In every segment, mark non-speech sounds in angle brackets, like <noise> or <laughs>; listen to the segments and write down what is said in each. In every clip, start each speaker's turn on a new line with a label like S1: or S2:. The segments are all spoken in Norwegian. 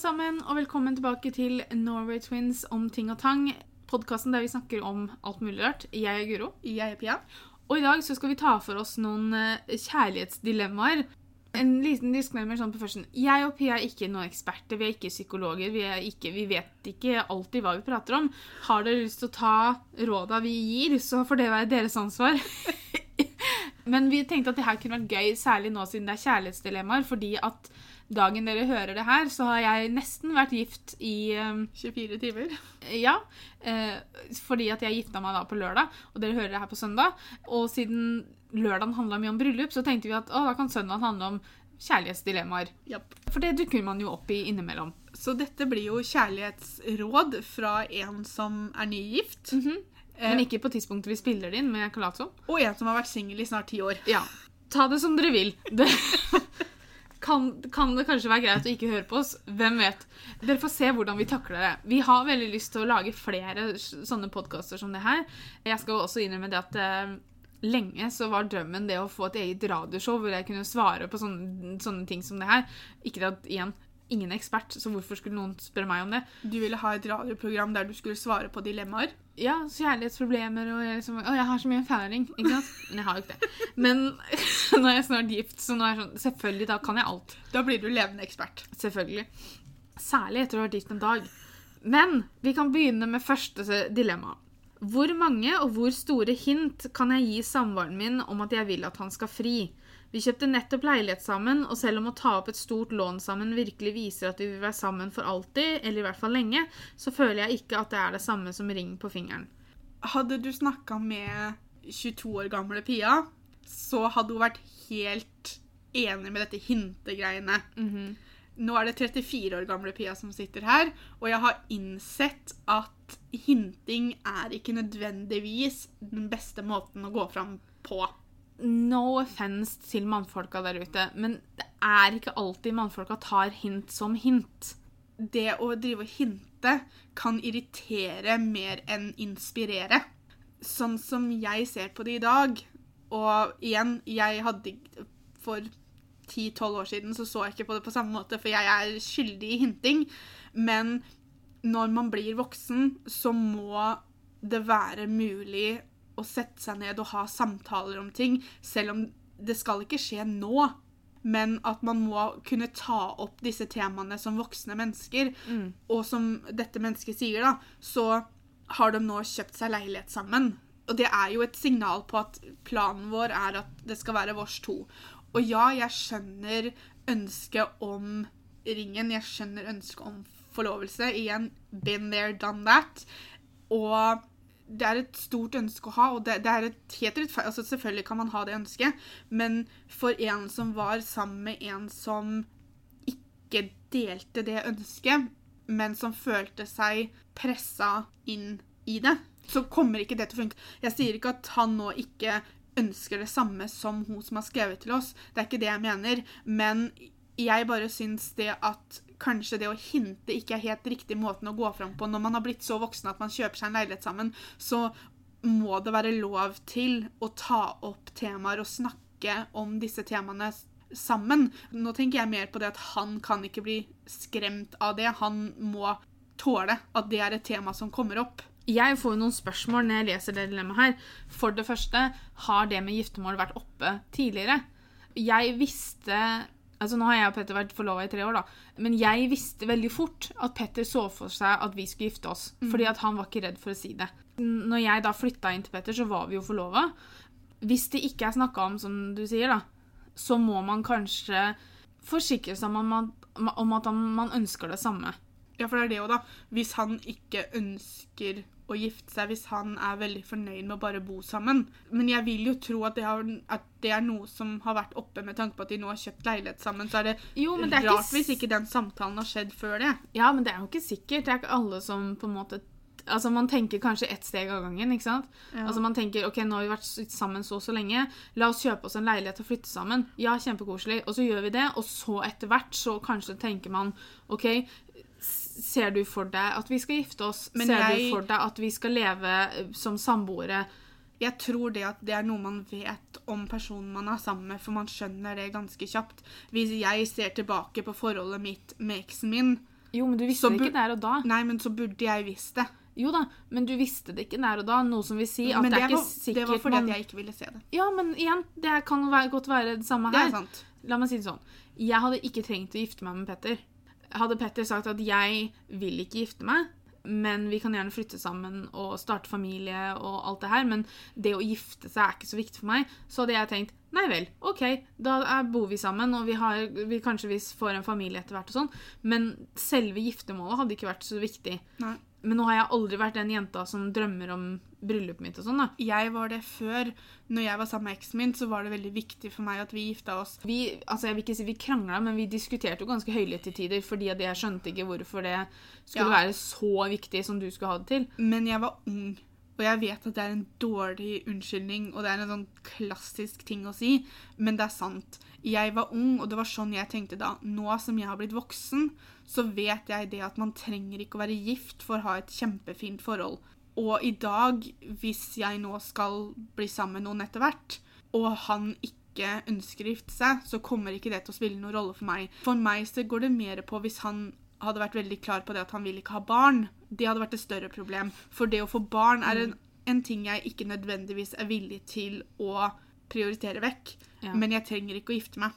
S1: sammen, og velkommen tilbake til Norway Twins om ting og tang. Podkasten der vi snakker om alt mulig rart. Jeg er Guro.
S2: Jeg er Pia.
S1: Og i dag så skal vi ta for oss noen eh, kjærlighetsdilemmaer. En liten disclaimer sånn på førsten. Jeg og Pia er ikke noen eksperter, vi er ikke psykologer. Vi, er ikke, vi vet ikke alltid hva vi prater om. Har dere lyst til å ta råda vi gir, så får det være deres ansvar. <laughs> Men vi tenkte at det her kunne vært gøy, særlig nå siden det er kjærlighetsdilemmaer, fordi at dagen dere hører det her, så har jeg nesten vært gift i um,
S2: 24 timer.
S1: Ja. Eh, fordi at jeg gifta meg da på lørdag, og dere hører det her på søndag. Og siden lørdagen handla mye om bryllup, så tenkte vi at å, da kan søndagen handle om kjærlighetsdilemmaer.
S2: Yep.
S1: For det dukker man jo opp i innimellom.
S2: Så dette blir jo kjærlighetsråd fra en som er nygift.
S1: Men ikke på tidspunktet vi spiller det inn med Kalato.
S2: Og en som har vært singel i snart ti år.
S1: Ja. Ta det som dere vil. Det <laughs> kan, kan det kanskje være greit å ikke høre på oss? Hvem vet? Dere får se hvordan vi takler det. Vi har veldig lyst til å lage flere sånne podkaster som det her. Jeg skal også innrømme det at eh, lenge så var drømmen det å få et eget radioshow hvor jeg kunne svare på sånne, sånne ting som det her. Ikke at, igjen, ingen er ekspert, så hvorfor skulle noen spørre meg om det?
S2: Du ville ha et radioprogram der du skulle svare på dilemmaer.
S1: Ja, kjærlighetsproblemer og jeg liksom, Å, jeg har så mye erfaring. Ikke sant? Men jeg har jo ikke det. Men <laughs> nå er jeg snart gift, så nå er jeg sånn Selvfølgelig, da kan jeg alt.
S2: Da blir du levende ekspert.
S1: Selvfølgelig. Særlig etter å ha vært gift en dag. Men vi kan begynne med første dilemma. Hvor mange og hvor store hint kan jeg gi samboeren min om at jeg vil at han skal fri? Vi kjøpte nettopp leilighet sammen, og selv om å ta opp et stort lån sammen virkelig viser at vi vil være sammen for alltid, eller i hvert fall lenge, så føler jeg ikke at det er det samme som ring på fingeren.
S2: Hadde du snakka med 22 år gamle Pia, så hadde hun vært helt enig med dette hintegreiene. Nå er det 34 år gamle Pia som sitter her, og jeg har innsett at hinting er ikke nødvendigvis den beste måten å gå fram på.
S1: No offence til mannfolka der ute, men det er ikke alltid mannfolka tar hint som hint.
S2: Det å drive og hinte kan irritere mer enn inspirere. Sånn som jeg ser på det i dag, og igjen, jeg hadde for 10-12 år siden så så jeg ikke på det på samme måte, for jeg er skyldig i hinting, men når man blir voksen, så må det være mulig å sette seg ned og ha samtaler om ting, selv om det skal ikke skje nå. Men at man må kunne ta opp disse temaene som voksne mennesker. Og som dette mennesket sier, da, så har de nå kjøpt seg leilighet sammen. Og det er jo et signal på at planen vår er at det skal være vårs to. Og ja, jeg skjønner ønsket om ringen. Jeg skjønner ønsket om forlovelse. Igjen, been there, done that. Og det er et stort ønske å ha, og det, det er et helt rettferdig altså Selvfølgelig kan man ha det ønsket, men for en som var sammen med en som ikke delte det ønsket, men som følte seg pressa inn i det, så kommer ikke det til å funke. Jeg sier ikke at han nå ikke ønsker det samme som hun som har skrevet til oss. Det er ikke det jeg mener. Men jeg bare syns det at kanskje det å hinte ikke er helt riktig måten å gå fram på. Når man har blitt så voksen at man kjøper seg en leilighet sammen, så må det være lov til å ta opp temaer og snakke om disse temaene sammen. Nå tenker jeg mer på det at han kan ikke bli skremt av det. Han må tåle at det er et tema som kommer opp.
S1: Jeg får jo noen spørsmål når jeg leser det dilemmaet her. For det første, har det med giftermål vært oppe tidligere? Jeg visste Altså Nå har jeg og Petter vært forlova i tre år, da. Men jeg visste veldig fort at Petter så for seg at vi skulle gifte oss. Fordi at han var ikke redd for å si det. Når jeg da flytta inn til Petter, så var vi jo forlova. Hvis det ikke er snakka om, som du sier, da, så må man kanskje forsikre seg om at, om at man ønsker det samme.
S2: Ja, for det er det jo da. Hvis han ikke ønsker å gifte seg, hvis han er veldig fornøyd med å bare bo sammen. Men jeg vil jo tro at det, har, at det er noe som har vært oppe med tanke på at de nå har kjøpt leilighet sammen. Så er det,
S1: Jo, men det er ikke
S2: rart hvis ikke den samtalen har skjedd før det.
S1: Ja, men det er jo ikke sikkert. Det er ikke alle som på en måte Altså, Man tenker kanskje ett steg av gangen. ikke sant?
S2: Ja.
S1: Altså, man tenker, ok, Nå har vi vært sammen så og så lenge. La oss kjøpe oss en leilighet og flytte sammen. Ja, kjempekoselig. Og så gjør vi det, og så etter hvert så kanskje tenker man OK, ser du for deg at vi skal gifte oss?
S2: Men
S1: ser
S2: jeg-
S1: du for deg at vi skal leve eh, som samboere?
S2: Jeg tror det at det er noe man vet om personen man er sammen med, for man skjønner det ganske kjapt. Hvis jeg ser tilbake på forholdet mitt med eksen min,
S1: Jo, men du visste det ikke der og da.
S2: Nei, men så burde jeg visst det.
S1: Jo da, men du visste det ikke der og da. Noe som vil si at
S2: men
S1: det
S2: det,
S1: er ikke
S2: var,
S1: sikkert
S2: det var fordi
S1: man
S2: jeg ikke ville se det.
S1: Ja, men igjen, det kan være, godt være det samme
S2: Det
S1: her.
S2: er sant.
S1: La meg si det sånn. Jeg hadde ikke trengt å gifte meg med Petter. Hadde Petter sagt at jeg vil ikke gifte meg, men vi kan gjerne flytte sammen og starte familie og alt det her, men det å gifte seg er ikke så viktig for meg, så hadde jeg tenkt nei vel, OK, da bor vi sammen, og vi, har, vi kanskje vi får en familie etter hvert og sånn, men selve giftermålet hadde ikke vært så viktig.
S2: Nei.
S1: Men nå har jeg aldri vært den jenta som drømmer om bryllupet mitt og sånn, da.
S2: Jeg var det før. Når jeg var sammen med eksen min, så var det veldig viktig for meg at vi gifta oss.
S1: Vi, altså jeg vil ikke si vi krangla, men vi diskuterte jo ganske høylytt til tider, fordi jeg skjønte ikke hvorfor det skulle
S2: Ja.
S1: være så viktig som du skulle ha det til.
S2: Men jeg var ung, og jeg vet at det er en dårlig unnskyldning, og det er en sånn klassisk ting å si, men det er sant. Jeg var ung, og det var sånn jeg tenkte da. Nå som jeg har blitt voksen, så vet jeg det at man trenger ikke å være gift for å ha et kjempefint forhold. Og i dag, hvis jeg nå skal bli sammen med noen etter hvert, og han ikke ønsker å gifte seg, så kommer ikke det til å spille noen rolle for meg. For meg så går det mer på hvis han hadde vært veldig klar på det at han vil ikke ha barn. Det hadde vært et større problem. For det å få barn er en, en ting jeg ikke nødvendigvis er villig til å prioritere vekk.
S1: Ja.
S2: Men jeg trenger ikke å gifte meg.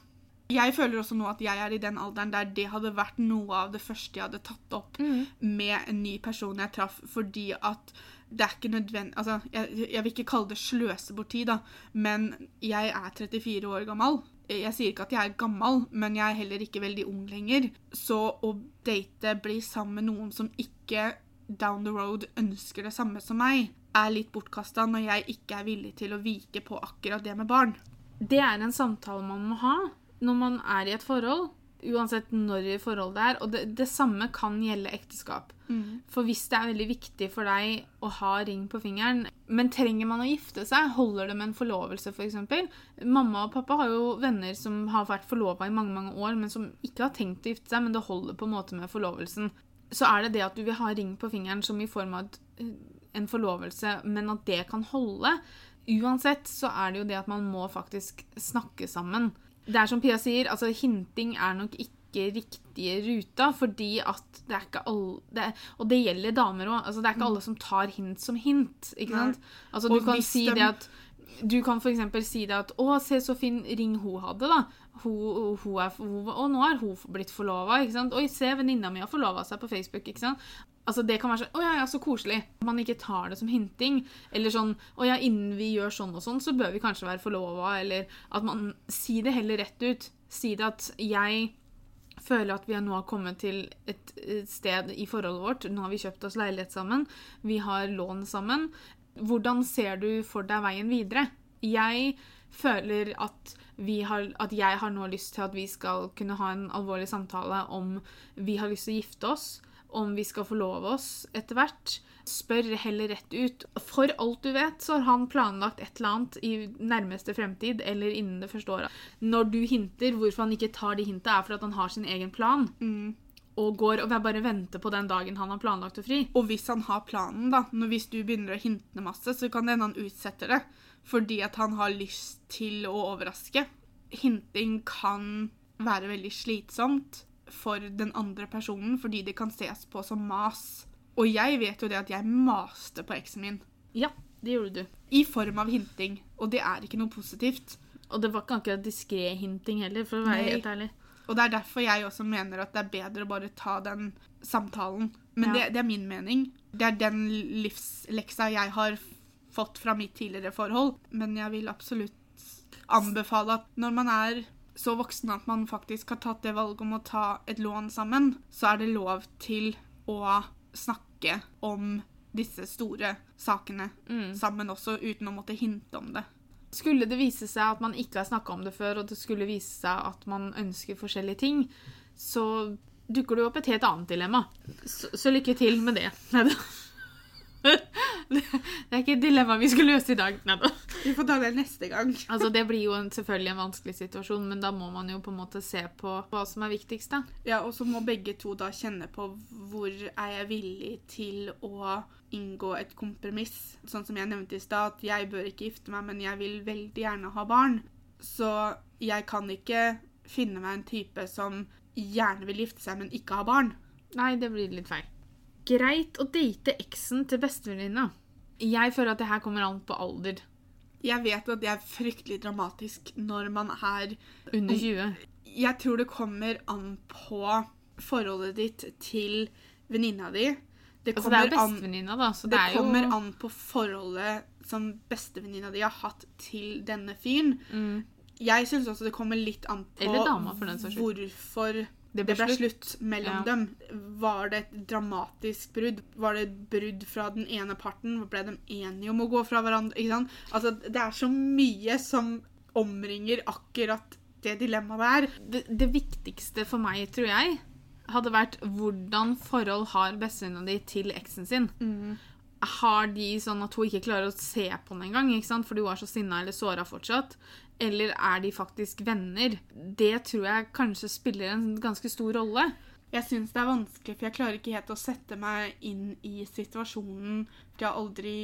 S2: Jeg føler også nå at jeg er i den alderen der det hadde vært noe av det første jeg hadde tatt opp med en ny person jeg traff, fordi at det er ikke nødvendig Altså, jeg, jeg vil ikke kalle det sløse bort tid, da, men jeg er 34 år gammel. Jeg sier ikke at jeg er gammel, men jeg er heller ikke veldig ung lenger. Så å date, bli sammen med noen som ikke down the road ønsker det samme som meg, er litt bortkasta når jeg ikke er villig til å vike på akkurat det med barn.
S1: Det er en samtale man må ha når man er i et forhold, uansett når i forhold det er. Og det, det samme kan gjelde ekteskap. For hvis det er veldig viktig for deg å ha ring på fingeren, men trenger man å gifte seg, holder det med en forlovelse f.eks.? Mamma og pappa har jo venner som har vært forlova i mange mange år, men som ikke har tenkt å gifte seg, men det holder på en måte med forlovelsen. Så er det det at du vil ha ring på fingeren som i form av en forlovelse, men at det kan holde. Uansett så er det jo det at man må faktisk snakke sammen. Det er som Pia sier, altså hinting er nok ikke riktige ruta, fordi at det er ikke alle det er, Og det gjelder damer òg. Altså, det er ikke alle som tar hint som hint. ikke sant? Altså, du kan si det at du kan eksempel si det at 'Å, se så fin ring hun hadde', da. Hun, hun er, hun, og nå er hun blitt forlova. 'Oi, se, venninna mi har forlova seg på Facebook'. ikke sant? Altså, Det kan være sånn 'Å ja, ja, så koselig'. Man ikke tar det som hinting. Eller sånn 'Å ja, innen vi gjør sånn og sånn, så bør vi kanskje være forlova'. Eller at man Si det heller rett ut. Si det at 'jeg føler at vi nå har kommet til et sted i forholdet vårt. Nå har vi kjøpt oss leilighet sammen. Vi har lån sammen. Hvordan ser du for deg veien videre? Jeg føler at, har, at jeg har nå lyst til at vi skal kunne ha en alvorlig samtale om vi har lyst til å gifte oss, om vi skal forlove oss etter hvert. Spør heller rett ut. For alt du vet, så har han planlagt et eller annet i nærmeste fremtid eller innen det første året. Når du hinter hvorfor han ikke tar de hinta, er for at han har sin egen plan og går og bare venter på den dagen han har planlagt å fri.
S2: Og hvis han har planen, da, når hvis du begynner å hinte masse, så kan det hende han utsetter det fordi at han har lyst til å overraske. Hinting kan være veldig slitsomt for den andre personen fordi det kan ses på som mas. Og jeg vet jo det at jeg maste på eksen min
S1: Ja, det gjorde du.
S2: i form av hinting, og det er ikke noe positivt.
S1: Og det var ikke akkurat diskré hinting heller, for å være
S2: Nei.
S1: helt ærlig.
S2: Og det er derfor jeg også mener at det er bedre å bare ta den samtalen. Men
S1: Ja.
S2: det, det er min mening. Det er den livsleksa jeg har fått fra mitt tidligere forhold. Men jeg vil absolutt anbefale at når man er så voksen at man faktisk har tatt det valget om å ta et lån sammen, så er det lov til å snakke om disse store sakene sammen også, uten å måtte hinte om det.
S1: Skulle det vise seg at man ikke har snakka om det før, og det skulle vise seg at man ønsker forskjellige ting, så dukker det jo opp et helt annet dilemma. Så, så lykke til med det. Det er ikke et dilemma vi skal løse i dag. Neida.
S2: Vi får ta det neste gang.
S1: Altså, det blir jo en, selvfølgelig en vanskelig situasjon, men da må man jo på en måte se på hva som er viktigst. da.
S2: Ja, og så må begge to da kjenne på hvor er jeg villig til å inngå et kompromiss. Sånn som jeg nevnte i stad, at jeg bør ikke gifte meg, men jeg vil veldig gjerne ha barn. Så jeg kan ikke finne meg en type som gjerne vil gifte seg, men ikke ha barn.
S1: Nei, det blir litt feil. Greit å date eksen til bestevenninna. Jeg føler at det her kommer an på alder.
S2: Jeg vet at det er fryktelig dramatisk når man er
S1: Under 20.
S2: Jeg tror det kommer an på forholdet ditt til venninna di. Det
S1: Altså, det er bestevenninna, da, så
S2: Det
S1: det er jo
S2: kommer an på forholdet som bestevenninna di har hatt til denne fyren.
S1: Mm.
S2: Jeg syns også det kommer litt an på hvorfor
S1: Det
S2: det
S1: ble
S2: ble
S1: slutt.
S2: slutt mellom
S1: Ja.
S2: dem. Var det et dramatisk brudd? Var det et brudd fra den ene parten? Ble de enige om å gå fra hverandre? Altså, det er så mye som omringer akkurat det dilemmaet der.
S1: det, det viktigste for meg, tror jeg, hadde vært hvordan forhold har bestevenninna di til eksen sin. Har de sånn at hun ikke klarer å se på den engang, fordi hun er så sinna eller såra fortsatt? Eller er de faktisk venner? Det tror jeg kanskje spiller en ganske stor rolle.
S2: Jeg syns det er vanskelig, for jeg klarer ikke helt å sette meg inn i situasjonen. For jeg har aldri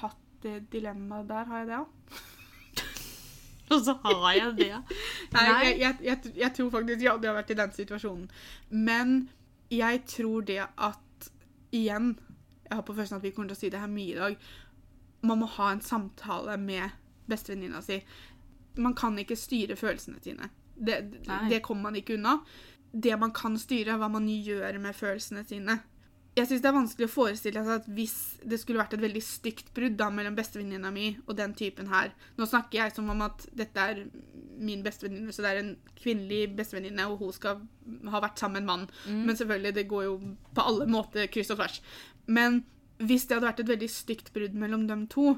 S2: hatt det dilemmaet der. Har jeg det, da? <laughs>
S1: Og så har jeg det.
S2: Nei. Jeg, jeg, jeg, jeg tror faktisk jeg aldri har vært i den situasjonen. Men jeg tror det at Igjen, jeg har på følelsen at vi kommer til å si det her mye i dag. Man må ha en samtale med bestevenninna si. Man kan ikke styre følelsene sine. Det, det kommer man ikke unna. Det man kan styre, er hva man gjør med følelsene sine. Jeg synes Det er vanskelig å forestille seg at hvis det skulle vært et veldig stygt brudd da, mellom bestevenninna mi og den typen her Nå snakker jeg som om at dette er min bestevenninne, så det er en kvinnelig bestevenninne, og hun skal ha vært sammen med en mann. Men selvfølgelig, det går jo på alle måter kryss og tvers. Men hvis det hadde vært et veldig stygt brudd mellom dem to,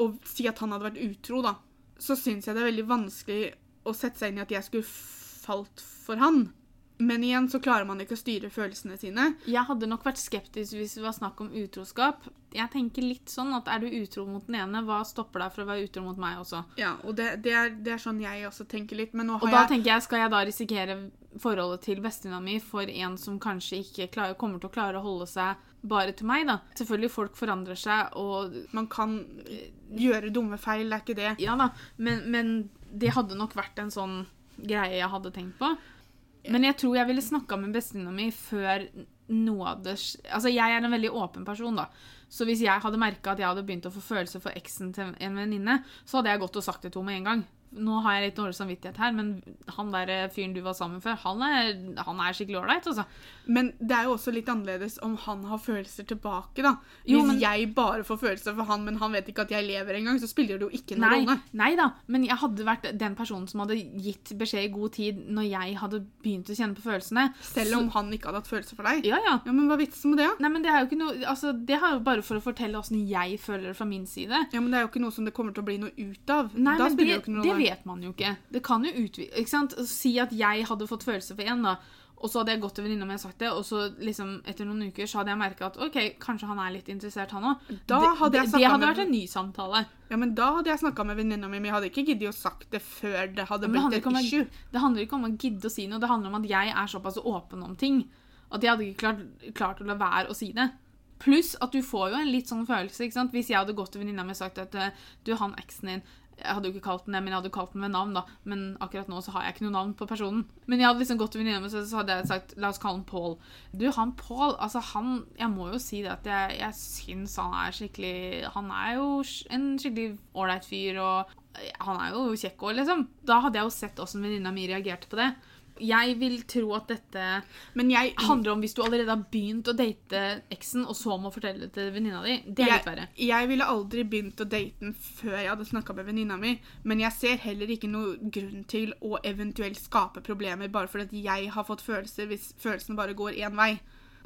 S2: og si at han hadde vært utro, da, så syns jeg det er veldig vanskelig å sette seg inn i at jeg skulle falt for han. Men igjen så klarer man ikke å styre følelsene sine.
S1: Jeg hadde nok vært skeptisk hvis det var snakk om utroskap. Jeg tenker litt sånn at Er du utro mot den ene, hva stopper deg fra å være utro mot meg også?
S2: Ja, og det, det, er, det er sånn jeg også tenker litt.
S1: Og da
S2: jeg
S1: tenker jeg, skal jeg da risikere forholdet til bestevenninna mi for en som kanskje ikke klarer, kommer til å klare å holde seg bare til meg, da? Selvfølgelig, folk forandrer seg, og
S2: Man kan gjøre dumme feil, det er ikke det.
S1: Ja da, men, men det hadde nok vært en sånn greie jeg hadde tenkt på. Men jeg tror jeg ville snakka med bestevenninna mi før noe av det Altså, jeg er en veldig åpen person, da. Så hvis jeg hadde merka at jeg hadde begynt å få følelser for eksen til en venninne, så hadde jeg gått og sagt det til henne med en gang. Nå har jeg litt dårlig samvittighet her, men han der eh, fyren du var sammen med før, han er, han er skikkelig ålreit, altså.
S2: Men det er jo også litt annerledes om han har følelser tilbake, da.
S1: Jo,
S2: Hvis
S1: men-
S2: jeg bare får følelser for han, men han vet ikke at jeg lever engang, så spiller det jo ikke noen rolle.
S1: nei da, men jeg hadde vært den personen som hadde gitt beskjed i god tid når jeg hadde begynt å kjenne på følelsene.
S2: Selv om han ikke hadde hatt følelser for deg.
S1: Ja, ja.
S2: Ja, men hva er vitsen med det? da?
S1: Nei, men Det er jo ikke noe, altså, det er jo bare for å fortelle åssen jeg føler det fra min side.
S2: Ja, men Det er jo ikke noe som det kommer til å bli noe ut av.
S1: Nei,
S2: da spiller
S1: det,
S2: det jo ikke
S1: noe
S2: rolle.
S1: Vet man jo ikke. Det kan jo utvide ikke sant? Si at jeg hadde fått følelser for en, da. Og så hadde jeg gått til venninna mi og sagt det, og så liksom etter noen uker så hadde jeg merka at ok, kanskje han er litt interessert, han òg. Det, det, det hadde vært en ny samtale.
S2: Ja, men Da hadde jeg snakka med venninna mi, men jeg hadde ikke giddet å sagt det før det hadde
S1: ja,
S2: blitt et
S1: å,
S2: issue.
S1: det handler ikke om å gidde å si noe, det handler om at jeg er såpass åpen om ting at jeg hadde ikke klart, klart å la være å si det. Pluss at du får jo en litt sånn følelse. ikke sant? Hvis jeg hadde gått til venninna mi og sagt at eh, du, han eksen din Jeg hadde jo ikke kalt den det, men jeg hadde kalt den med navn, da. Men akkurat nå så har jeg ikke noe navn på personen. Men jeg hadde liksom gått til venninna mi og så hadde jeg sagt la oss kalle han Paul. Du, han Paul, altså han Jeg må jo si det at jeg, jeg syns han er skikkelig Han er jo en skikkelig ålreit fyr, og han er jo kjekk òg, liksom. Da hadde jeg jo sett åssen venninna mi reagerte på det. Jeg vil tro at dette
S2: Men jeg,
S1: handler om hvis du allerede har begynt å date eksen, og så må fortelle det til venninna di. Det er litt verre.
S2: jeg, jeg ville aldri begynt å date den før jeg hadde snakka med venninna mi, men jeg ser heller ikke noe grunn til å eventuelt skape problemer bare fordi jeg har fått følelser, hvis følelsene bare går én vei.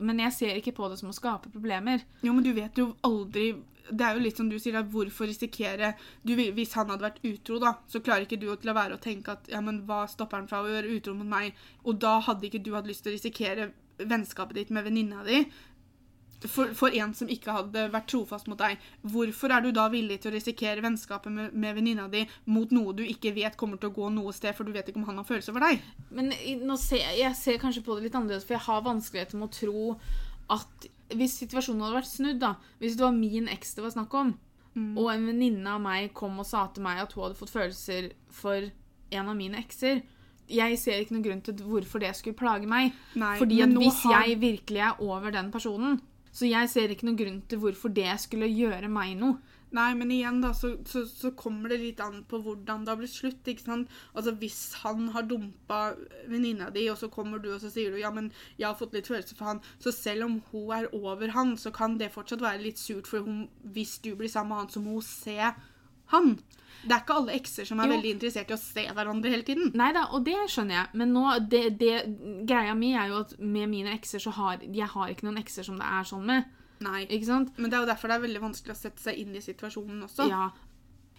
S1: Men jeg ser ikke på det som å skape problemer.
S2: Jo, men du vet jo aldri Det er jo litt som du sier, da, hvorfor risikere du, Hvis han hadde vært utro, da, så klarer ikke du å la være å tenke at ja, men hva stopper han fra å gjøre utro mot meg? Og da hadde ikke du hatt lyst til å risikere vennskapet ditt med venninna di. For, for en som ikke hadde vært trofast mot deg. Hvorfor er du da villig til å risikere vennskapet med, med venninna di mot noe du ikke vet kommer til å gå noe sted, for du vet ikke om han har følelser for deg?
S1: Men nå ser, jeg- jeg ser kanskje på det litt annerledes, for jeg har vanskeligheter med å tro at hvis situasjonen hadde vært snudd, da Hvis det var min eks det var snakk om, og en venninne av meg kom og sa til meg at hun hadde fått følelser for en av mine ekser, jeg ser ikke noen grunn til hvorfor det skulle plage meg.
S2: Nei,
S1: Fordi hvis
S2: har-
S1: jeg virkelig er over den personen, så jeg ser ikke noen grunn til hvorfor det skulle gjøre meg noe.
S2: Nei, men igjen da, så, så, så kommer det litt an på hvordan det har blitt slutt, ikke sant? Altså, hvis han har dumpa venninna di, og så kommer du og så sier du, ja, men jeg har fått litt følelser for han, så selv om hun er over han, så kan det fortsatt være litt surt, for hun, hvis du blir sammen med han, så må hun se han. Det er ikke alle ekser som er
S1: Jo.
S2: veldig interessert i å se hverandre hele tiden.
S1: Nei da, og det skjønner jeg, men nå, det, det, greia mi er jo at med mine ekser så har jeg har ikke noen ekser som det er sånn med.
S2: Nei.
S1: Ikke sant?
S2: Men det er jo derfor det er veldig vanskelig å sette seg inn i situasjonen også.
S1: Ja.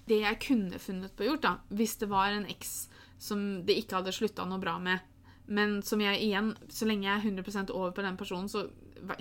S1: Det jeg kunne funnet på å gjort, da, hvis det var en eks som det ikke hadde slutta noe bra med, men som jeg igjen, så lenge jeg er 100% over på den personen, så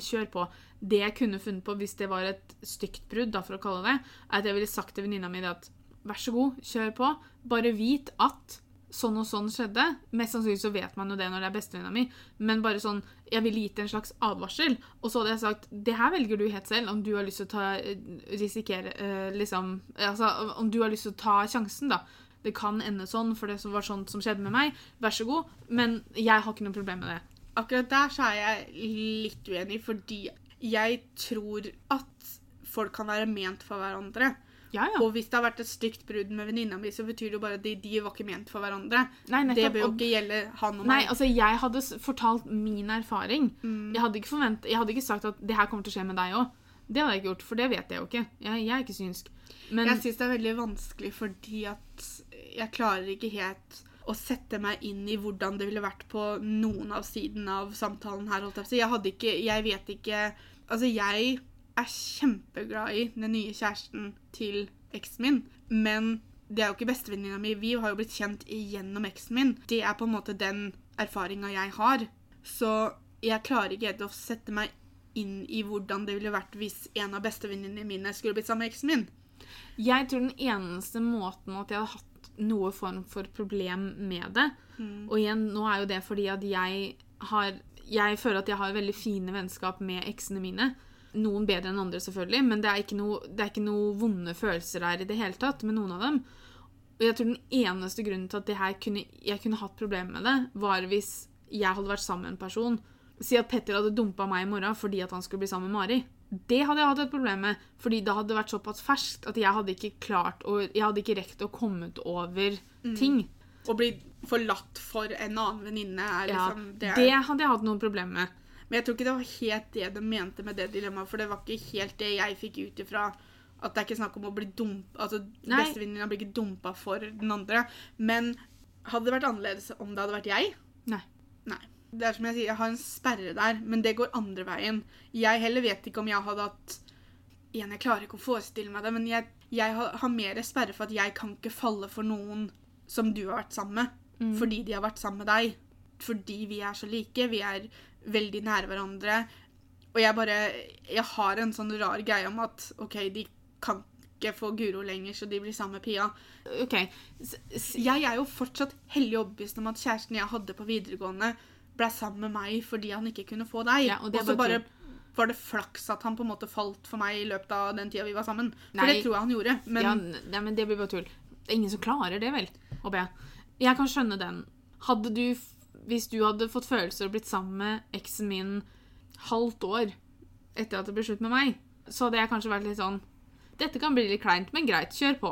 S1: kjør på. Det jeg kunne funnet på hvis det var et stygt brudd, da, for å kalle det, er at jeg ville sagt til venninna mi at vær så god, kjør på. Bare vit at sånn og sånn skjedde. Mest sannsynlig så vet man jo det når det er bestevenninna mi, men bare sånn Jeg ville gitt en slags advarsel, og så hadde jeg sagt det her velger du helt selv, om du har lyst til å ta eh, risikere eh, liksom Altså om du har lyst til å ta sjansen, da. Det kan ende sånn, for det var sånt som skjedde med meg. Vær så god. Men jeg har ikke noe problem med det.
S2: Akkurat der så er jeg litt uenig, fordi jeg tror at folk kan være ment for hverandre.
S1: Ja, ja.
S2: Og hvis det har vært et stygt brudd med venninna mi, så betyr det jo bare at de, de var ikke ment for hverandre.
S1: Nei,
S2: det bør jo ikke gjelde han og
S1: Nei,
S2: meg.
S1: altså jeg hadde fortalt min erfaring.
S2: Mm.
S1: Jeg, hadde ikke forvent, jeg hadde ikke sagt at det her kommer til å skje med deg òg. Det hadde jeg ikke gjort, for det vet jeg jo ikke. Jeg, jeg er ikke synsk. Men
S2: Jeg syns det er veldig vanskelig fordi at jeg klarer ikke helt å sette meg inn i hvordan det ville vært på noen av sidene av samtalen her. holdt Jeg på Så. Jeg hadde ikke Jeg vet ikke Altså, jeg er kjempeglad i den nye kjæresten til eksen min, men det er jo ikke bestevenninna mi. Vi har jo blitt kjent gjennom eksen min. Det er på en måte den erfaringa jeg har. Så jeg klarer ikke helt å sette meg inn i hvordan det ville vært hvis en av bestevenninnene mine skulle blitt sammen med eksen min.
S1: jeg tror den eneste måten at jeg hadde hatt noe form for problem med det
S2: Mm.
S1: Og igjen, nå er jo det fordi at jeg har Jeg føler at jeg har veldig fine vennskap med eksene mine. Noen bedre enn andre, selvfølgelig, men det er ikke noe, det er ikke noe vonde følelser der i det hele tatt med noen av dem. Og jeg tror den eneste grunnen til at det her kunne, jeg kunne hatt problemer med det, var hvis jeg hadde vært sammen med en person. Si at Petter hadde dumpa meg i morgen fordi at han skulle bli sammen med Mari. Det hadde jeg hatt et problem med, fordi det hadde vært såpass ferskt at jeg hadde ikke klart å, Jeg hadde ikke rekt å komme over ting.
S2: Å bli forlatt for en annen venninne er liksom det,
S1: det
S2: er,
S1: hadde jeg hatt noen problemer med.
S2: Men jeg tror ikke det var helt det de mente med det dilemmaet, for det var ikke helt det jeg fikk ut ifra. At det er ikke snakk om å bli dumpa Altså, bestevenninna blir ikke dumpa for den andre. Men hadde det vært annerledes om det hadde vært jeg?
S1: Nei.
S2: Det er som jeg sier, jeg har en sperre der, men det går andre veien. Jeg heller vet ikke om jeg hadde hatt Igjen, jeg klarer ikke å forestille meg det, men jeg, jeg har, har mer sperre for at jeg kan ikke falle for noen som du har vært sammen med,
S1: Mm.
S2: fordi de har vært sammen med deg. Fordi vi er så like, vi er veldig nære hverandre. Og jeg bare Jeg har en sånn rar greie om at OK, de kan ikke få Guro lenger, så de blir sammen med Pia.
S1: OK. S
S2: Jeg er jo fortsatt hellig overbevist om at kjæresten jeg hadde på videregående, ble sammen med meg fordi han ikke kunne få deg.
S1: Ja, og
S2: så
S1: bare
S2: bare var det flaks at han på en måte falt for meg i løpet av den tida vi var sammen. For
S1: Nei.
S2: det tror jeg han gjorde. Men
S1: ja, nei, men det blir bare tull. Det er ingen som klarer det, vel? Håper jeg. Jeg kan skjønne den. Hadde du, hvis du hadde fått følelser og blitt sammen med eksen min halvt år etter at det ble slutt med meg, så hadde jeg kanskje vært litt sånn Dette kan bli litt kleint, men greit, kjør på.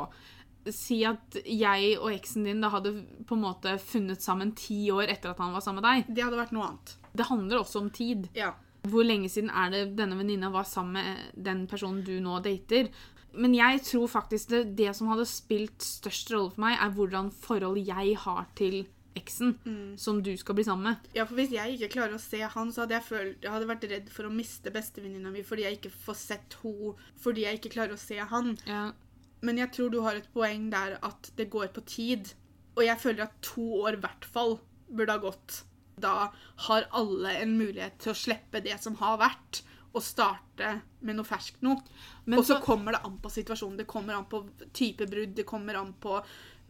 S1: Si at jeg og eksen din da hadde på en måte funnet sammen ti år etter at han var sammen med deg.
S2: det hadde vært noe annet.
S1: Det handler også om tid.
S2: Ja.
S1: Hvor lenge siden er det denne venninna var sammen med den personen du nå dater? Men jeg tror faktisk det, det som hadde spilt størst rolle for meg, er hvordan forhold jeg har til eksen som du skal bli sammen med.
S2: ja, for hvis jeg ikke klarer å se han, så hadde jeg følt Jeg hadde vært redd for å miste bestevenninna mi fordi jeg ikke får sett henne, fordi jeg ikke klarer å se han.
S1: Ja.
S2: Men jeg tror du har et poeng der at det går på tid. Og jeg føler at to år i hvert fall burde ha gått. Da har alle en mulighet til å slippe det som har vært, og starte med noe ferskt nå. Og så- kommer det an på situasjonen. Det kommer an på type brudd. Det kommer an på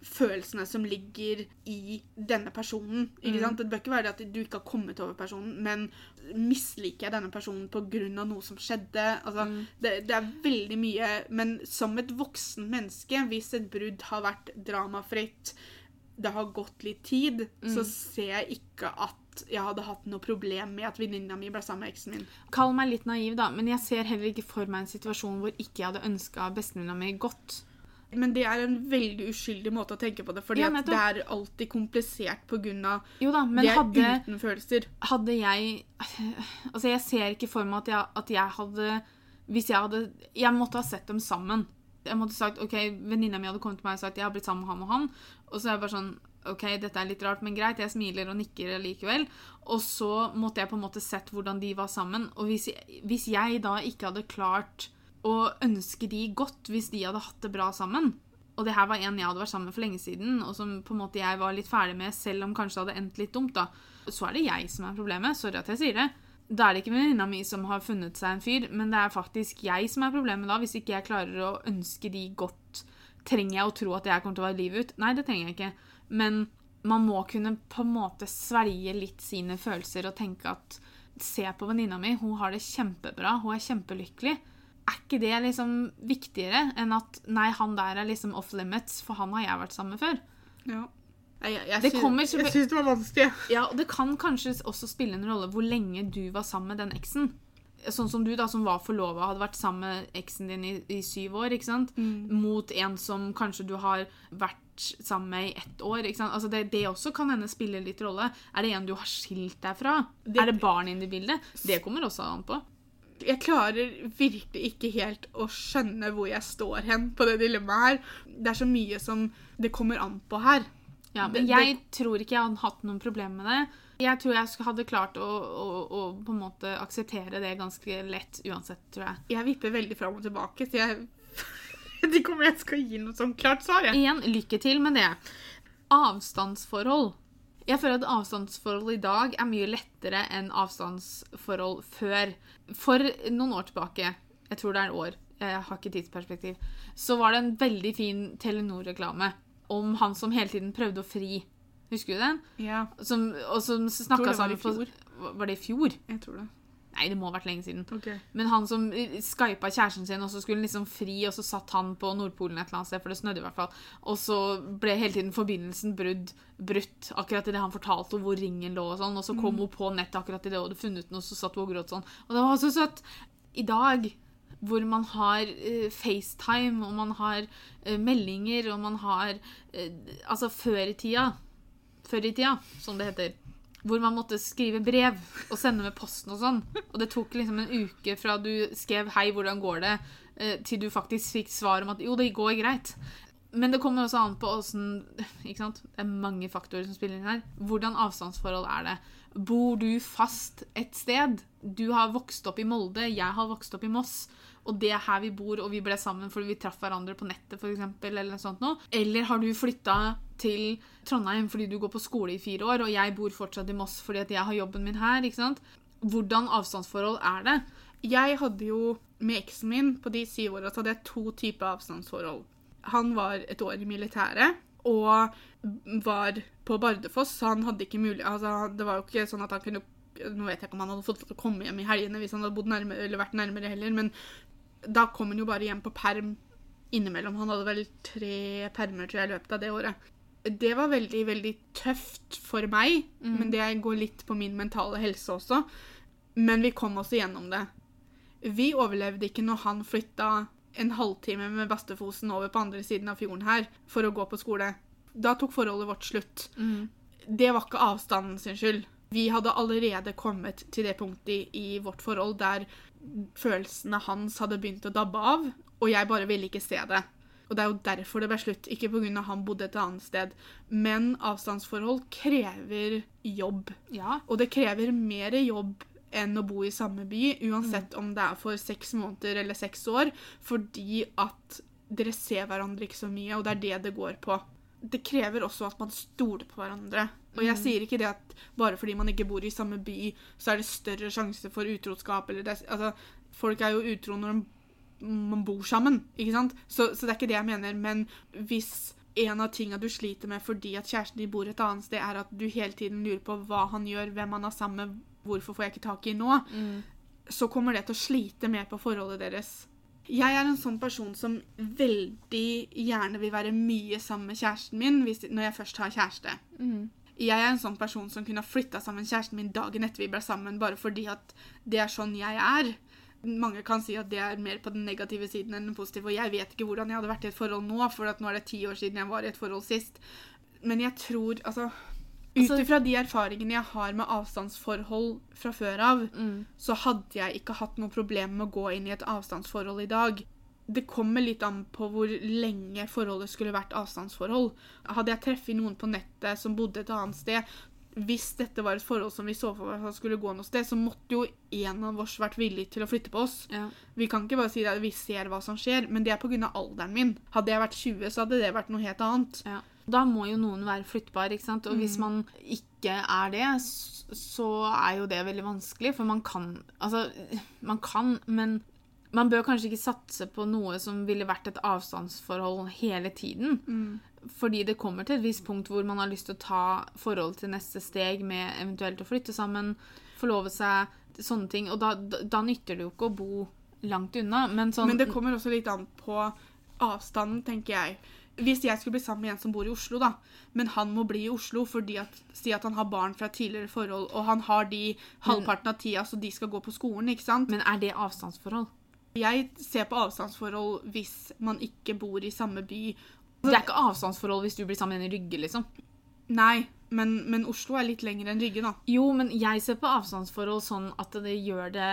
S2: følelsene som ligger i denne personen. Ikke sant? Det bør ikke være at du ikke har kommet over personen, men misliker jeg denne personen pga. noe som skjedde? Altså, det, det er veldig mye. Men som et voksen menneske, hvis et brudd har vært dramafritt, det har gått litt tid, så
S1: Mm.
S2: ser jeg ikke at jeg hadde hatt noe problem med at venninna mi ble sammen med eksen min.
S1: Kall meg litt naiv, da, men jeg ser heller ikke for meg en situasjon hvor ikke jeg hadde ønska bestevenninna mi godt.
S2: Men det er en veldig uskyldig måte å tenke på det, fordi
S1: Ja,
S2: det er alltid komplisert pga. Det er
S1: hadde,
S2: uten følelser.
S1: hadde jeg Altså, jeg ser ikke for meg at jeg, at jeg hadde Hvis jeg hadde Jeg måtte ha sett dem sammen. Jeg måtte sagt, ok, Venninna mi hadde kommet til meg og sagt jeg har blitt sammen med han og han. Og så er jeg bare sånn OK, dette er litt rart, men greit. Jeg smiler og nikker likevel. Og så måtte jeg på en måte sett hvordan de var sammen. Og hvis jeg, hvis jeg da ikke hadde klart å ønske de godt hvis de hadde hatt det bra sammen og det her var en jeg hadde vært sammen med for lenge siden, og som på en måte jeg var litt ferdig med, selv om kanskje det hadde endt litt dumt, da. Så er det jeg som er problemet. Sorry at jeg sier det. Da er det ikke venninna mi som har funnet seg en fyr, men det er faktisk jeg som er problemet da, hvis ikke jeg klarer å ønske de godt. Trenger jeg å tro at jeg kommer til å være livet ut? Nei, det trenger jeg ikke. Men man må kunne på en måte svelge litt sine følelser og tenke at Se på venninna mi, hun har det kjempebra, hun er kjempelykkelig. Er ikke det liksom viktigere enn at nei, han der er liksom off limits, for han har jeg vært sammen med før?
S2: Ja. Jeg, jeg,
S1: Det kommer
S2: jeg syns det var vanskelig.
S1: Ja, og det kan kanskje også spille en rolle hvor lenge du var sammen med den eksen. Sånn som du, da, som var forlova, hadde vært sammen med eksen din i, i syv år, ikke sant? Mot en som kanskje du har vært sammen med i ett år. ikke sant? Altså det, det også kan hende spille litt rolle. Er det en du har skilt deg fra?
S2: Det-
S1: er det barn inne i bildet? Det kommer også an på.
S2: Jeg klarer virkelig ikke helt å skjønne hvor jeg står hen på det dilemmaet her. Det er så mye som det kommer an på her.
S1: Ja, men jeg tror ikke jeg hadde hatt noen problemer med det. Jeg tror jeg hadde klart å, å, å på en måte akseptere det ganske lett uansett, tror jeg.
S2: Jeg vipper veldig fram og tilbake, så jeg vet ikke om jeg skal gi noe sånn klart svar. Jeg.
S1: Igjen, lykke til med det. Avstandsforhold. Jeg føler at avstandsforhold i dag er mye lettere enn avstandsforhold før. For noen år tilbake, jeg tror det er år, jeg har ikke tidsperspektiv, så var det en veldig fin Telenor-reklame om han som hele tiden prøvde å fri. Husker du den?
S2: Ja,
S1: Som, og som snakka sammen Var det i fjor?
S2: jeg tror det.
S1: Nei, det må ha vært lenge siden.
S2: Okay.
S1: Men han som skypa kjæresten sin, og så skulle han liksom fri, og så satt han på Nordpolen et eller annet sted, for det snødde i hvert fall. Og så ble hele tiden forbindelsen brudd, brutt akkurat idet han fortalte hvor ringen lå, og sånn. Og så kom hun på nettet akkurat idet hun hadde funnet den, og så satt hun og gråt sånn. Og det var så søtt. I dag, hvor man har uh, FaceTime, og man har uh, meldinger, og man har uh, Altså, før i tida Før i tida, som det heter hvor man måtte skrive brev og sende med posten og sånn. Og det tok liksom en uke fra du skrev 'hei, hvordan går det?' eh, til du faktisk fikk svar om at 'jo, det går greit'. Men det kommer også an på åssen? Det er mange faktorer som spiller inn her. Hvordan avstandsforhold er det? Bor du fast et sted? Du har vokst opp i Molde, jeg har vokst opp i Moss. Og det er her vi bor, og vi ble sammen fordi vi traff hverandre på nettet, eksempel, eller noe sånt noe. Eller har du flytta til Trondheim fordi du går på skole i fire år, og jeg bor fortsatt i Moss fordi jeg har jobben min her. ikke sant? Hvordan avstandsforhold er det?
S2: Jeg hadde jo med eksen min på de syv åra hadde jeg to typer avstandsforhold. Han var et år i militæret og var på Bardufoss, så han hadde ikke mulig altså, Det var jo ikke sånn at han kunne Nå vet jeg ikke om han hadde fått lov til å komme hjem i helgene hvis han hadde bodd nærmere, eller vært nærmere heller, men da kom han jo bare hjem på perm innimellom. Han hadde vel tre permer tror jeg, i løpet av det året. Det var veldig, veldig tøft for meg, men det går litt på min mentale helse også. Men vi kom oss igjennom det. Vi overlevde ikke når han flytta en halvtime med Bastefosen over på andre siden av fjorden her for å gå på skole. Da tok forholdet vårt slutt. Det var ikke avstanden sin skyld. Vi hadde allerede kommet til det punktet i, i vårt forhold der følelsene hans hadde begynt å dabbe av, og jeg bare ville ikke se det. Og det er jo derfor det ble slutt, ikke pga. han bodde et annet sted. Men avstandsforhold krever jobb.
S1: Ja.
S2: Og det krever mer jobb enn å bo i samme by, uansett om det er for seks måneder eller seks år, fordi at dere ser hverandre ikke så mye, og det er det det går på. Det krever også at man stoler på hverandre. Og jeg sier ikke det at bare fordi man ikke bor i samme by, så er det større sjanse for utroskap. Eller det, altså, folk er jo utro når de, man bor sammen, ikke sant? Så, så det er ikke det jeg mener. Men hvis en av tingene du sliter med fordi at kjæresten din bor et annet sted, er at du hele tiden lurer på hva han gjør, hvem han er sammen med, hvorfor får jeg ikke tak i nå, så kommer det til å slite mer på forholdet deres Jeg er en sånn person som veldig gjerne vil være mye sammen med kjæresten min hvis, når jeg først har kjæreste. Jeg er en sånn person som kunne ha flytta sammen kjæresten min dagen etter vi ble sammen, bare fordi at det er sånn jeg er. Mange kan si at det er mer på den negative siden enn den positive, og jeg vet ikke hvordan jeg hadde vært i et forhold nå, for nå er det ti år siden jeg var i et forhold sist. Men jeg tror, altså Ut
S1: Altså-
S2: ifra de erfaringene jeg har med avstandsforhold fra før av, så hadde jeg ikke hatt noe problem med å gå inn i et avstandsforhold i dag. Det kommer litt an på hvor lenge forholdet skulle vært avstandsforhold. Hadde jeg treffet noen på nettet som bodde et annet sted, hvis dette var et forhold som vi så for oss skulle gå noe sted, så måtte jo en av oss vært villig til å flytte på oss.
S1: Ja.
S2: Vi kan ikke bare si at vi ser hva som skjer, men det er pga. alderen min. Hadde jeg vært 20, så hadde det vært noe helt annet.
S1: Ja. Da må jo noen være flyttbar, ikke sant? Og hvis man ikke er det, så er jo det veldig vanskelig, for man kan Altså, man kan, men man bør kanskje ikke satse på noe som ville vært et avstandsforhold hele tiden. Fordi det kommer til et visst punkt hvor man har lyst til å ta forholdet til neste steg med eventuelt å flytte sammen, forlove seg, sånne ting. Og da, da, da nytter det jo ikke å bo langt unna. Men sånn
S2: Men det kommer også litt an på avstanden, tenker jeg. Hvis jeg skulle bli sammen med en som bor i Oslo, da, men han må bli i Oslo fordi at, si at han har barn fra tidligere forhold, og han har de halvparten av tida så de skal gå på skolen, ikke sant?
S1: Men er det avstandsforhold?
S2: Jeg ser på avstandsforhold hvis man ikke bor i samme by.
S1: Det er ikke avstandsforhold hvis du blir sammen med en i Rygge, liksom.
S2: Nei, men, men Oslo er litt lenger enn Rygge, da.
S1: Jo, men jeg ser på avstandsforhold sånn at det gjør det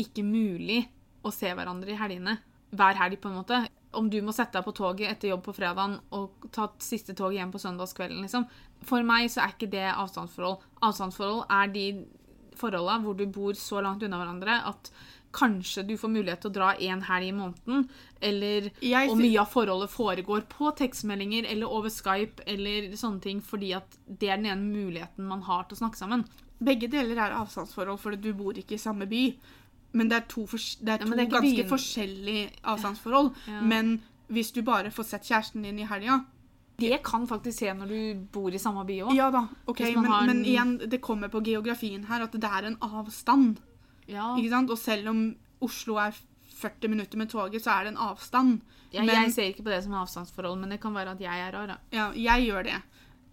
S1: ikke mulig å se hverandre i helgene. Hver helg, på en måte. Om du må sette deg på toget etter jobb på fredagen og ta siste toget hjem på søndagskvelden, liksom. For meg så er ikke det avstandsforhold. Avstandsforhold er de forholda hvor du bor så langt unna hverandre at kanskje du får mulighet til å dra en helg i måneden, eller
S2: Jeg
S1: og mye av forholdet foregår på tekstmeldinger eller over Skype eller sånne ting, fordi at det er den ene muligheten man har til å snakke sammen.
S2: Begge deler er avstandsforhold, for du bor ikke i samme by. Men det er to, for, det er
S1: Ja,
S2: to
S1: det er
S2: ganske
S1: byen.
S2: forskjellige avstandsforhold.
S1: Ja.
S2: Men hvis du bare får sett kjæresten din i helga
S1: Det kan faktisk skje når du bor i samme by òg.
S2: Ja da, ok, men,
S1: har
S2: men igjen, det kommer på geografien her at det er en avstand.
S1: Ja.
S2: Ikke sant? Og selv om Oslo er 40 minutter med toget, så er det en avstand.
S1: Jeg,
S2: men
S1: jeg ser ikke på det som avstandsforhold, men det kan være at jeg er rar.
S2: ja, jeg gjør det.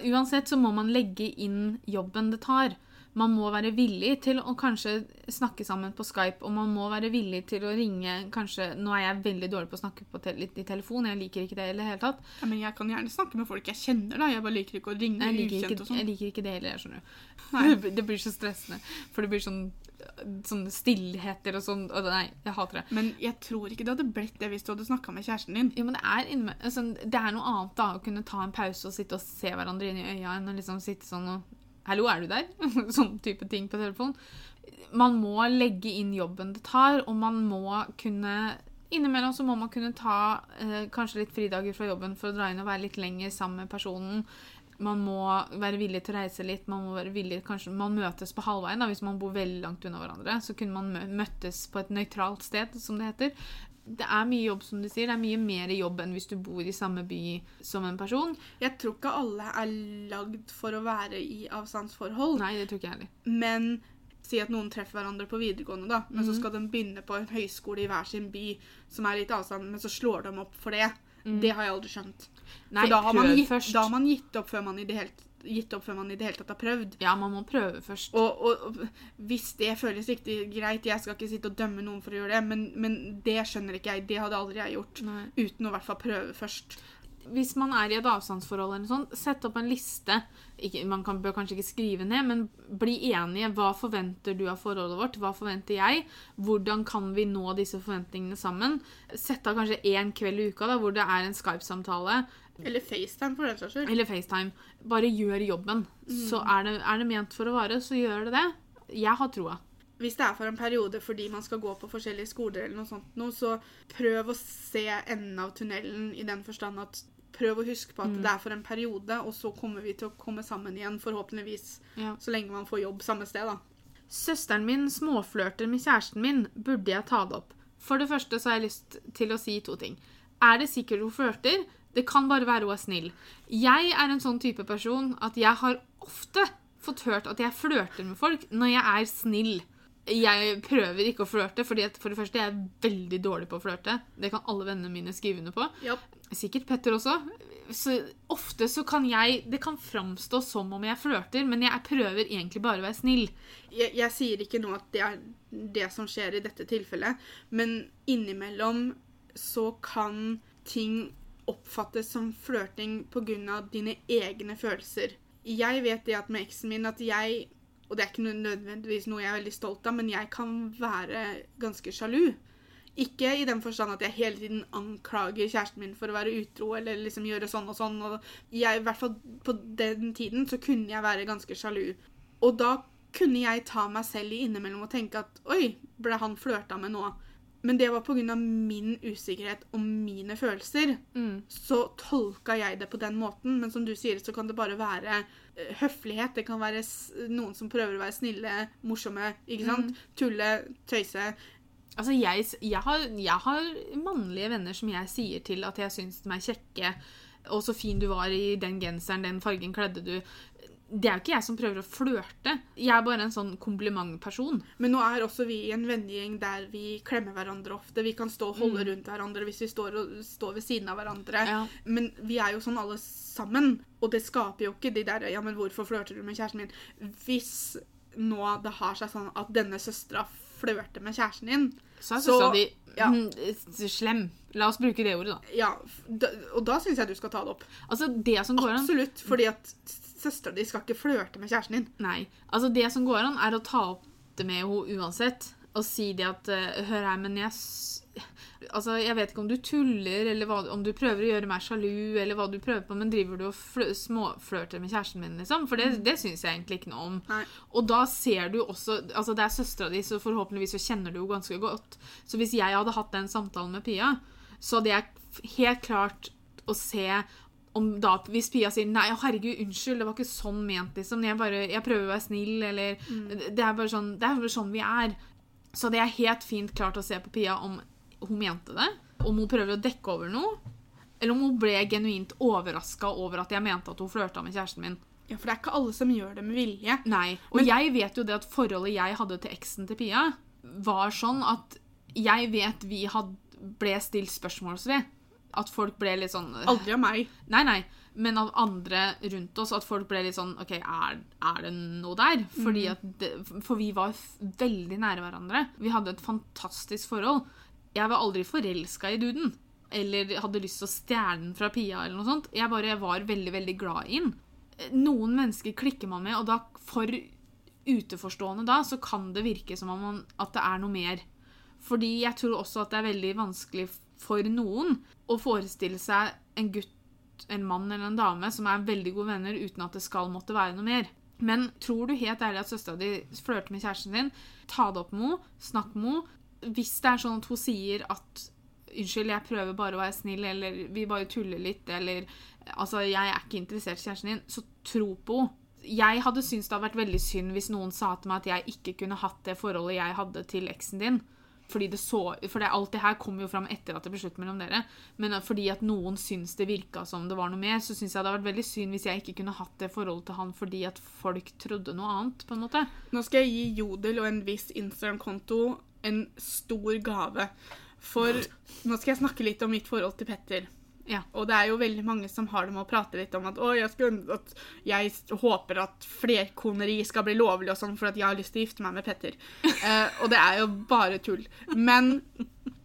S1: Uansett så må man legge inn jobben det tar. Man må være villig til å kanskje snakke sammen på Skype, og man må være villig til å ringe kanskje Nå er jeg veldig dårlig på å snakke på te i telefon, jeg liker ikke det i det hele tatt.
S2: Ja, men jeg kan gjerne snakke med folk jeg kjenner, da. Jeg bare liker ikke å ringe
S1: Jeg liker
S2: ukjent
S1: ikke,
S2: og sånn.
S1: jeg liker ikke det heller, jeg skjønner du. <laughs> Det blir så stressende. For det blir sånn sånne stillheter og sånn. og Nei, jeg hater det.
S2: Men jeg tror ikke det hadde blitt det hvis du hadde snakka med kjæresten din.
S1: Jo, men det er, innme- altså, det er noe annet da, å kunne ta en pause og sitte og se hverandre inn i øya enn å liksom sitte sånn og Hallo, er du der? <laughs> sånn type ting på telefon. Man må legge inn jobben det tar, og man må kunne Innimellom så må man kunne ta eh, kanskje litt fridager fra jobben for å dra inn og være litt lenger sammen med personen. Man må være villig til å reise litt. Man må være villig, kanskje man møtes på halvveien da, hvis man bor veldig langt unna hverandre. Så kunne man møttes på et nøytralt sted, som det heter. Det er mye jobb, som du sier. Det er mye mer jobb enn hvis du bor i samme by som en person.
S2: Jeg tror ikke alle er lagd for å være i avstandsforhold.
S1: Nei, det tror ikke jeg heller.
S2: Men si at noen treffer hverandre på videregående, da, men
S1: Mhm.
S2: så skal de begynne på en høyskole i hver sin by som er litt avstand, men så slår de opp for det.
S1: Mm.
S2: Det har jeg aldri skjønt.
S1: Nei,
S2: for da har, man gitt, da har man gitt opp før man i det hele, gitt opp før man i det hele tatt har prøvd.
S1: Ja, man må prøve først.
S2: Og, og, og hvis det føles riktig greit, jeg skal ikke sitte og dømme noen for å gjøre det, men, men det skjønner ikke jeg. Det hadde aldri jeg gjort.
S1: Nei.
S2: Uten å i hvert fall prøve først.
S1: Hvis man er i et avstandsforhold, eller sånn, sett opp en liste. Ikke, man kan, bør kanskje ikke skrive ned, men bli enige. Hva forventer du av forholdet vårt? Hva forventer jeg? Hvordan kan vi nå disse forventningene sammen? Sett av kanskje én kveld i uka da, hvor det er en Skype-samtale.
S2: Eller FaceTime, for den saks skyld.
S1: Eller FaceTime. Bare gjør jobben. Så er det, er det ment for å vare, så gjør det det. Jeg har troa.
S2: Hvis det er for en periode fordi man skal gå på forskjellige skoler, eller noe sånt, nå, så prøv å se enden av tunnelen i den forstand at prøv å huske på at det er for en periode, og så kommer vi til å komme sammen igjen, forhåpentligvis,
S1: Ja.
S2: så lenge man får jobb samme sted, da.
S1: Søsteren min småflørter med kjæresten min. Burde jeg ta det opp? For det første så har jeg lyst til å si to ting. Er det sikkert hun flørter? Det kan bare være hun er snill. Jeg er en sånn type person at jeg har ofte fått hørt at jeg flørter med folk når jeg er snill. Jeg prøver ikke å flørte, fordi at for det første jeg er veldig dårlig på å flørte. Det kan alle vennene mine skrive under på.
S2: Yep.
S1: Sikkert Petter også. Så ofte så kan jeg Det kan framstå som om jeg flørter, men jeg prøver egentlig bare å være snill.
S2: Jeg, jeg sier ikke nå at det er det som skjer i dette tilfellet, men innimellom så kan ting oppfattes som flørting pga. dine egne følelser. Jeg vet det at med eksen min at jeg Og det er ikke nødvendigvis noe jeg er veldig stolt av, men jeg kan være ganske sjalu. Ikke i den forstand at jeg hele tiden anklager kjæresten min for å være utro eller liksom gjøre sånn og sånn. Og jeg, I hvert fall på den tiden så kunne jeg være ganske sjalu. Og da kunne jeg ta meg selv i innimellom og tenke at oi, ble han flørta med nå? Men det var pga. min usikkerhet og mine følelser.
S1: Mm.
S2: Så tolka jeg det på den måten. Men som du sier, så kan det bare være eh, høflighet. Det kan være noen som prøver å være snille, morsomme, ikke sant? Tulle, tøyse.
S1: Altså, jeg, jeg, har, jeg har mannlige venner som jeg sier til at jeg syns de er kjekke. Og så fin du var i den genseren, den fargen kledde du. Det er jo ikke jeg som prøver å flørte. Jeg er bare en sånn komplimentperson.
S2: Men nå er også vi i en vennegjeng der vi klemmer hverandre ofte. Vi kan stå og holde rundt hverandre hvis vi står, og, står ved siden av hverandre.
S1: Ja.
S2: Men vi er jo sånn alle sammen, og det skaper jo ikke de der Ja, men hvorfor flørter du med kjæresten min? Hvis nå det har seg sånn at denne søstera flørter med kjæresten din,
S1: Så er søstera di
S2: ja.
S1: mm, slem. La oss bruke det ordet, da.
S2: ja, da, og da syns jeg du skal ta det opp.
S1: Altså, det som går an
S2: Absolutt. Fordi at søstera di skal ikke flørte med kjæresten din.
S1: Nei. Altså, det som går an, er å ta opp det med henne uansett. Og si det at eh, Hør her, men jeg Altså, jeg vet ikke om du tuller, eller hva, om du prøver å gjøre meg sjalu, eller hva du prøver på, men driver du og flø, småflørter med kjæresten min, liksom? For det, det syns jeg egentlig ikke noe om.
S2: Nei.
S1: Og da ser du også Altså, det er søstera di, så forhåpentligvis så kjenner du henne ganske godt. Så hvis jeg hadde hatt den samtalen med Pia, så det er helt klart å se om da, Hvis Pia sier 'nei, herregud, unnskyld, det var ikke sånn ment', liksom. Jeg, bare, jeg prøver å være snill, eller det, er bare sånn, det er bare sånn vi er. Så det er helt fint klart å se på Pia om hun mente det, om hun prøver å dekke over noe, eller om hun ble genuint overraska over at jeg mente at hun flørta med kjæresten min.
S2: Ja, For det er ikke alle som gjør det med vilje.
S1: Nei. Og jeg vet jo det at forholdet jeg hadde til eksen til Pia, var sånn at jeg vet vi had, ble stilt spørsmål ved. At folk ble litt sånn
S2: Aldri av meg.
S1: Nei, nei. Men av andre rundt oss. At folk ble litt sånn OK, er, er det noe der? Fordi at det, for vi var veldig nære hverandre. Vi hadde et fantastisk forhold. Jeg var aldri forelska i duden. Eller hadde lyst til å stjele den fra Pia. eller noe sånt. Jeg bare var veldig, veldig glad i den. Noen mennesker klikker man med, og da for uteforstående da, så kan det virke som om man, at det er noe mer. Fordi jeg tror også at det er veldig vanskelig for noen å forestille seg en gutt, en mann eller en dame som er veldig gode venner uten at det skal måtte være noe mer. Men tror du helt ærlig at søstera di flørter med kjæresten din, ta det opp med henne, snakk med henne. Hvis det er sånn at hun sier at Unnskyld, jeg prøver bare å være snill, eller vi bare tuller litt, eller Altså, jeg er ikke interessert i kjæresten din, så tro på henne. Jeg hadde syntes det hadde vært veldig synd hvis noen sa til meg at jeg ikke kunne hatt det forholdet jeg hadde til eksen din. Fordi det så, for det, alt det her kom jo fram etter at det ble slutt mellom dere. Men fordi at noen syns det virka som det var noe mer, så syns jeg det hadde vært veldig synd hvis jeg ikke kunne hatt det forholdet til han fordi at folk trodde noe annet. på en måte.
S2: Nå skal jeg gi Jodel og en viss Instagram-konto en stor gave. For nå skal jeg snakke litt om mitt forhold til Petter.
S1: Ja.
S2: Og det er jo veldig mange som har det med å prate litt om at å, jeg, skal, at jeg håper at flerkoneri skal bli lovlig og sånn, for at jeg har lyst til å gifte meg med Petter. <laughs> Eh, og det er jo bare tull. Men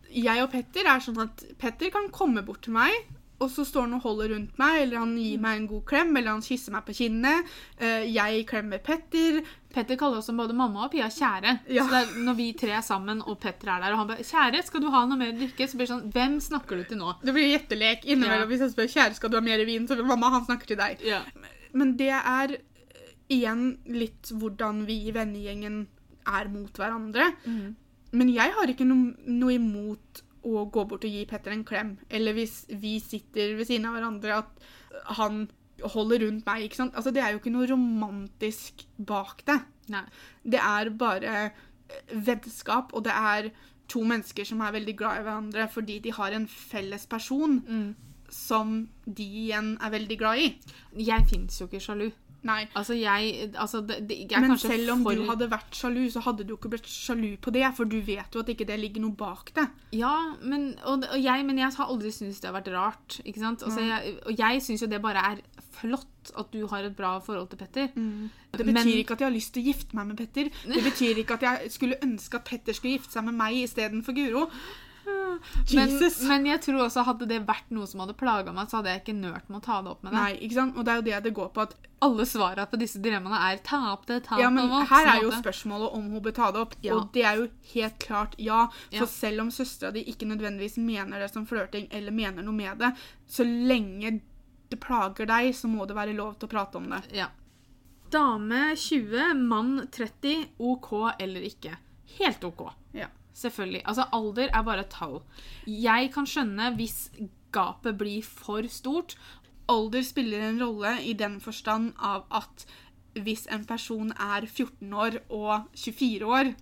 S2: jeg og Petter er sånn at Petter kan komme bort til meg, og så står han og holder rundt meg, eller han gir meg en god klem, eller han kysser meg på kinnet. Eh, jeg klemmer Petter.
S1: Petter kaller også både mamma og Pia kjære.
S2: Ja.
S1: Så er når vi tre er sammen, og Petter er der, og han bare 'Kjære, skal du ha noe mer drikke?' Så blir det sånn 'Hvem snakker du til nå?'
S2: Det blir gjettelek innimellom.
S1: Ja.
S2: Hvis jeg spør kjære, skal du ha mer vin, så vil mamma han snakker til deg.
S1: Ja.
S2: Men det er eh, igjen litt hvordan vi i vennegjengen er mot hverandre. Men jeg har ikke no noe imot å gå bort og gi Petter en klem. Eller hvis vi sitter ved siden av hverandre, at han holder rundt meg. ikke sant? Altså, Det er jo ikke noe romantisk bak det.
S1: Nei.
S2: Det er bare eh, vennskap, og det er to mennesker som er veldig glad i hverandre fordi de har en felles person
S1: Mm.
S2: som de igjen er veldig glad i.
S1: Jeg fins jo ikke sjalu.
S2: Nei.
S1: Altså, jeg altså, det, det, jeg
S2: Men selv om
S1: for...
S2: du hadde vært sjalu, så hadde du ikke blitt sjalu på det, for du vet jo at ikke det ligger noe bak det.
S1: Ja, men, og, og jeg, men jeg har aldri syntes det har vært rart. ikke sant? Altså, jeg, og jeg syns jo det bare er flott at du har et bra forhold til Petter.
S2: Det betyr
S1: Men-
S2: ikke at jeg har lyst til å gifte meg med Petter. Det betyr ikke at jeg skulle ønske at Petter skulle gifte seg med meg istedenfor Guro.
S1: Men, men jeg tror også hadde det vært noe som hadde plaga meg, så hadde jeg ikke nølt med å ta det opp med deg.
S2: Nei, ikke sant? Og det er jo det det går på. at
S1: Alle svarene på disse dilemmaene er 'ta opp det', 'ta
S2: ja,
S1: opp
S2: men
S1: det'. på en
S2: Her er jo spørsmålet om hun bør ta det opp.
S1: Ja.
S2: Og det er jo helt klart ja. For
S1: Ja.
S2: selv om søstera di ikke nødvendigvis mener det som flørting, eller mener noe med det, så lenge det plager deg, så må det være lov til å prate om det.
S1: Ja. Dame 20, mann 30, OK eller ikke. Helt OK.
S2: Ja.
S1: Selvfølgelig. Altså, alder er bare et tall. Jeg kan skjønne hvis gapet blir for stort.
S2: Alder spiller en rolle i den forstand av at hvis en person er 14 år og 24 år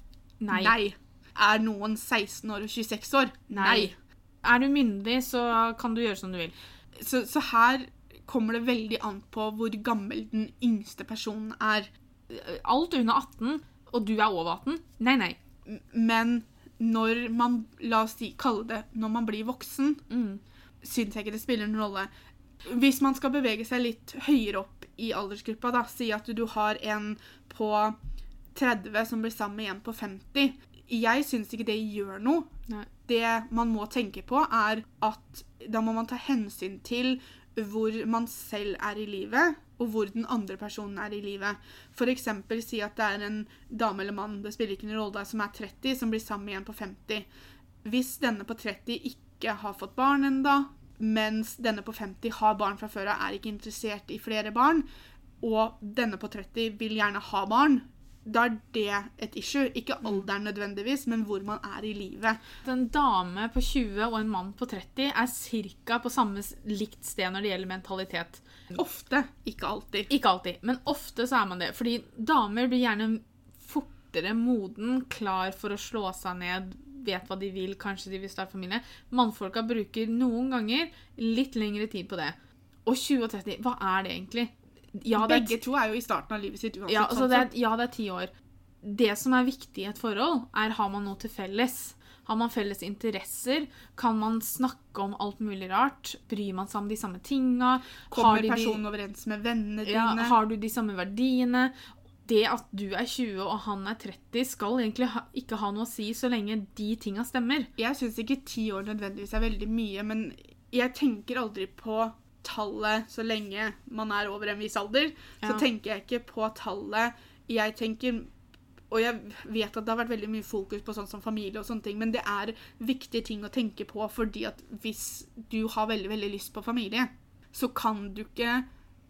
S1: Nei.
S2: Er noen 16 år og 26 år?
S1: Nei. Er du myndig, så kan du gjøre som du vil.
S2: Så, så her kommer det veldig an på hvor gammel den yngste personen er.
S1: Alt under 18, og du er over 18? Nei, nei.
S2: Men når man, la oss si, kalle det når man blir voksen,
S1: Mm.
S2: syns jeg ikke det spiller noen rolle. Hvis man skal bevege seg litt høyere opp i aldersgruppa, da, si at du har en på 30 som blir sammen med en på 50. Jeg syns ikke det gjør noe.
S1: Nei.
S2: Det man må tenke på, er at da må man ta hensyn til hvor man selv er i livet, og hvor den andre personen er i livet. Eksempel si at det er en dame eller mann det spiller ikke noen rolle, som er 30, som blir sammen med en på 50. Hvis denne på 30 ikke har fått barn enda, mens denne på 50 har barn fra før av, er ikke interessert i flere barn, og denne på 30 vil gjerne ha barn, da er det et issue. Ikke alderen nødvendigvis, men hvor man er i livet.
S1: En dame på 20 og en mann på 30 er ca. på samme likt sted når det gjelder mentalitet.
S2: Ofte, ikke alltid.
S1: Ikke alltid, men ofte så er man det. Fordi damer blir gjerne fortere moden, klar for å slå seg ned, vet hva de vil, kanskje de vil starte familie. Mannfolka bruker noen ganger litt lengre tid på det. Og 20 og 30, hva er det egentlig? Ja,
S2: Begge to er jo i starten av livet sitt uansett.
S1: Ja, altså
S2: sånn
S1: det er, ja, det er ti år. Det som er viktig i et forhold, er har man noe til felles. Har man felles interesser? Kan man snakke om alt mulig rart? Bryr man seg om de samme tinga?
S2: Kommer
S1: de de-
S2: personen overens med vennene
S1: ja,
S2: dine?
S1: har du de samme verdiene? Det at du er 20 og han er 30, skal egentlig ha, ikke ha noe å si så lenge de tinga stemmer.
S2: Jeg syns ikke ti år nødvendigvis er veldig mye, men jeg tenker aldri på tallet så lenge man er over en viss alder. Så tenker jeg ikke på tallet. Jeg tenker Og jeg vet at det har vært veldig mye fokus på sånn som familie og sånne ting, men det er viktige ting å tenke på, fordi at hvis du har veldig, veldig lyst på familie, så kan du ikke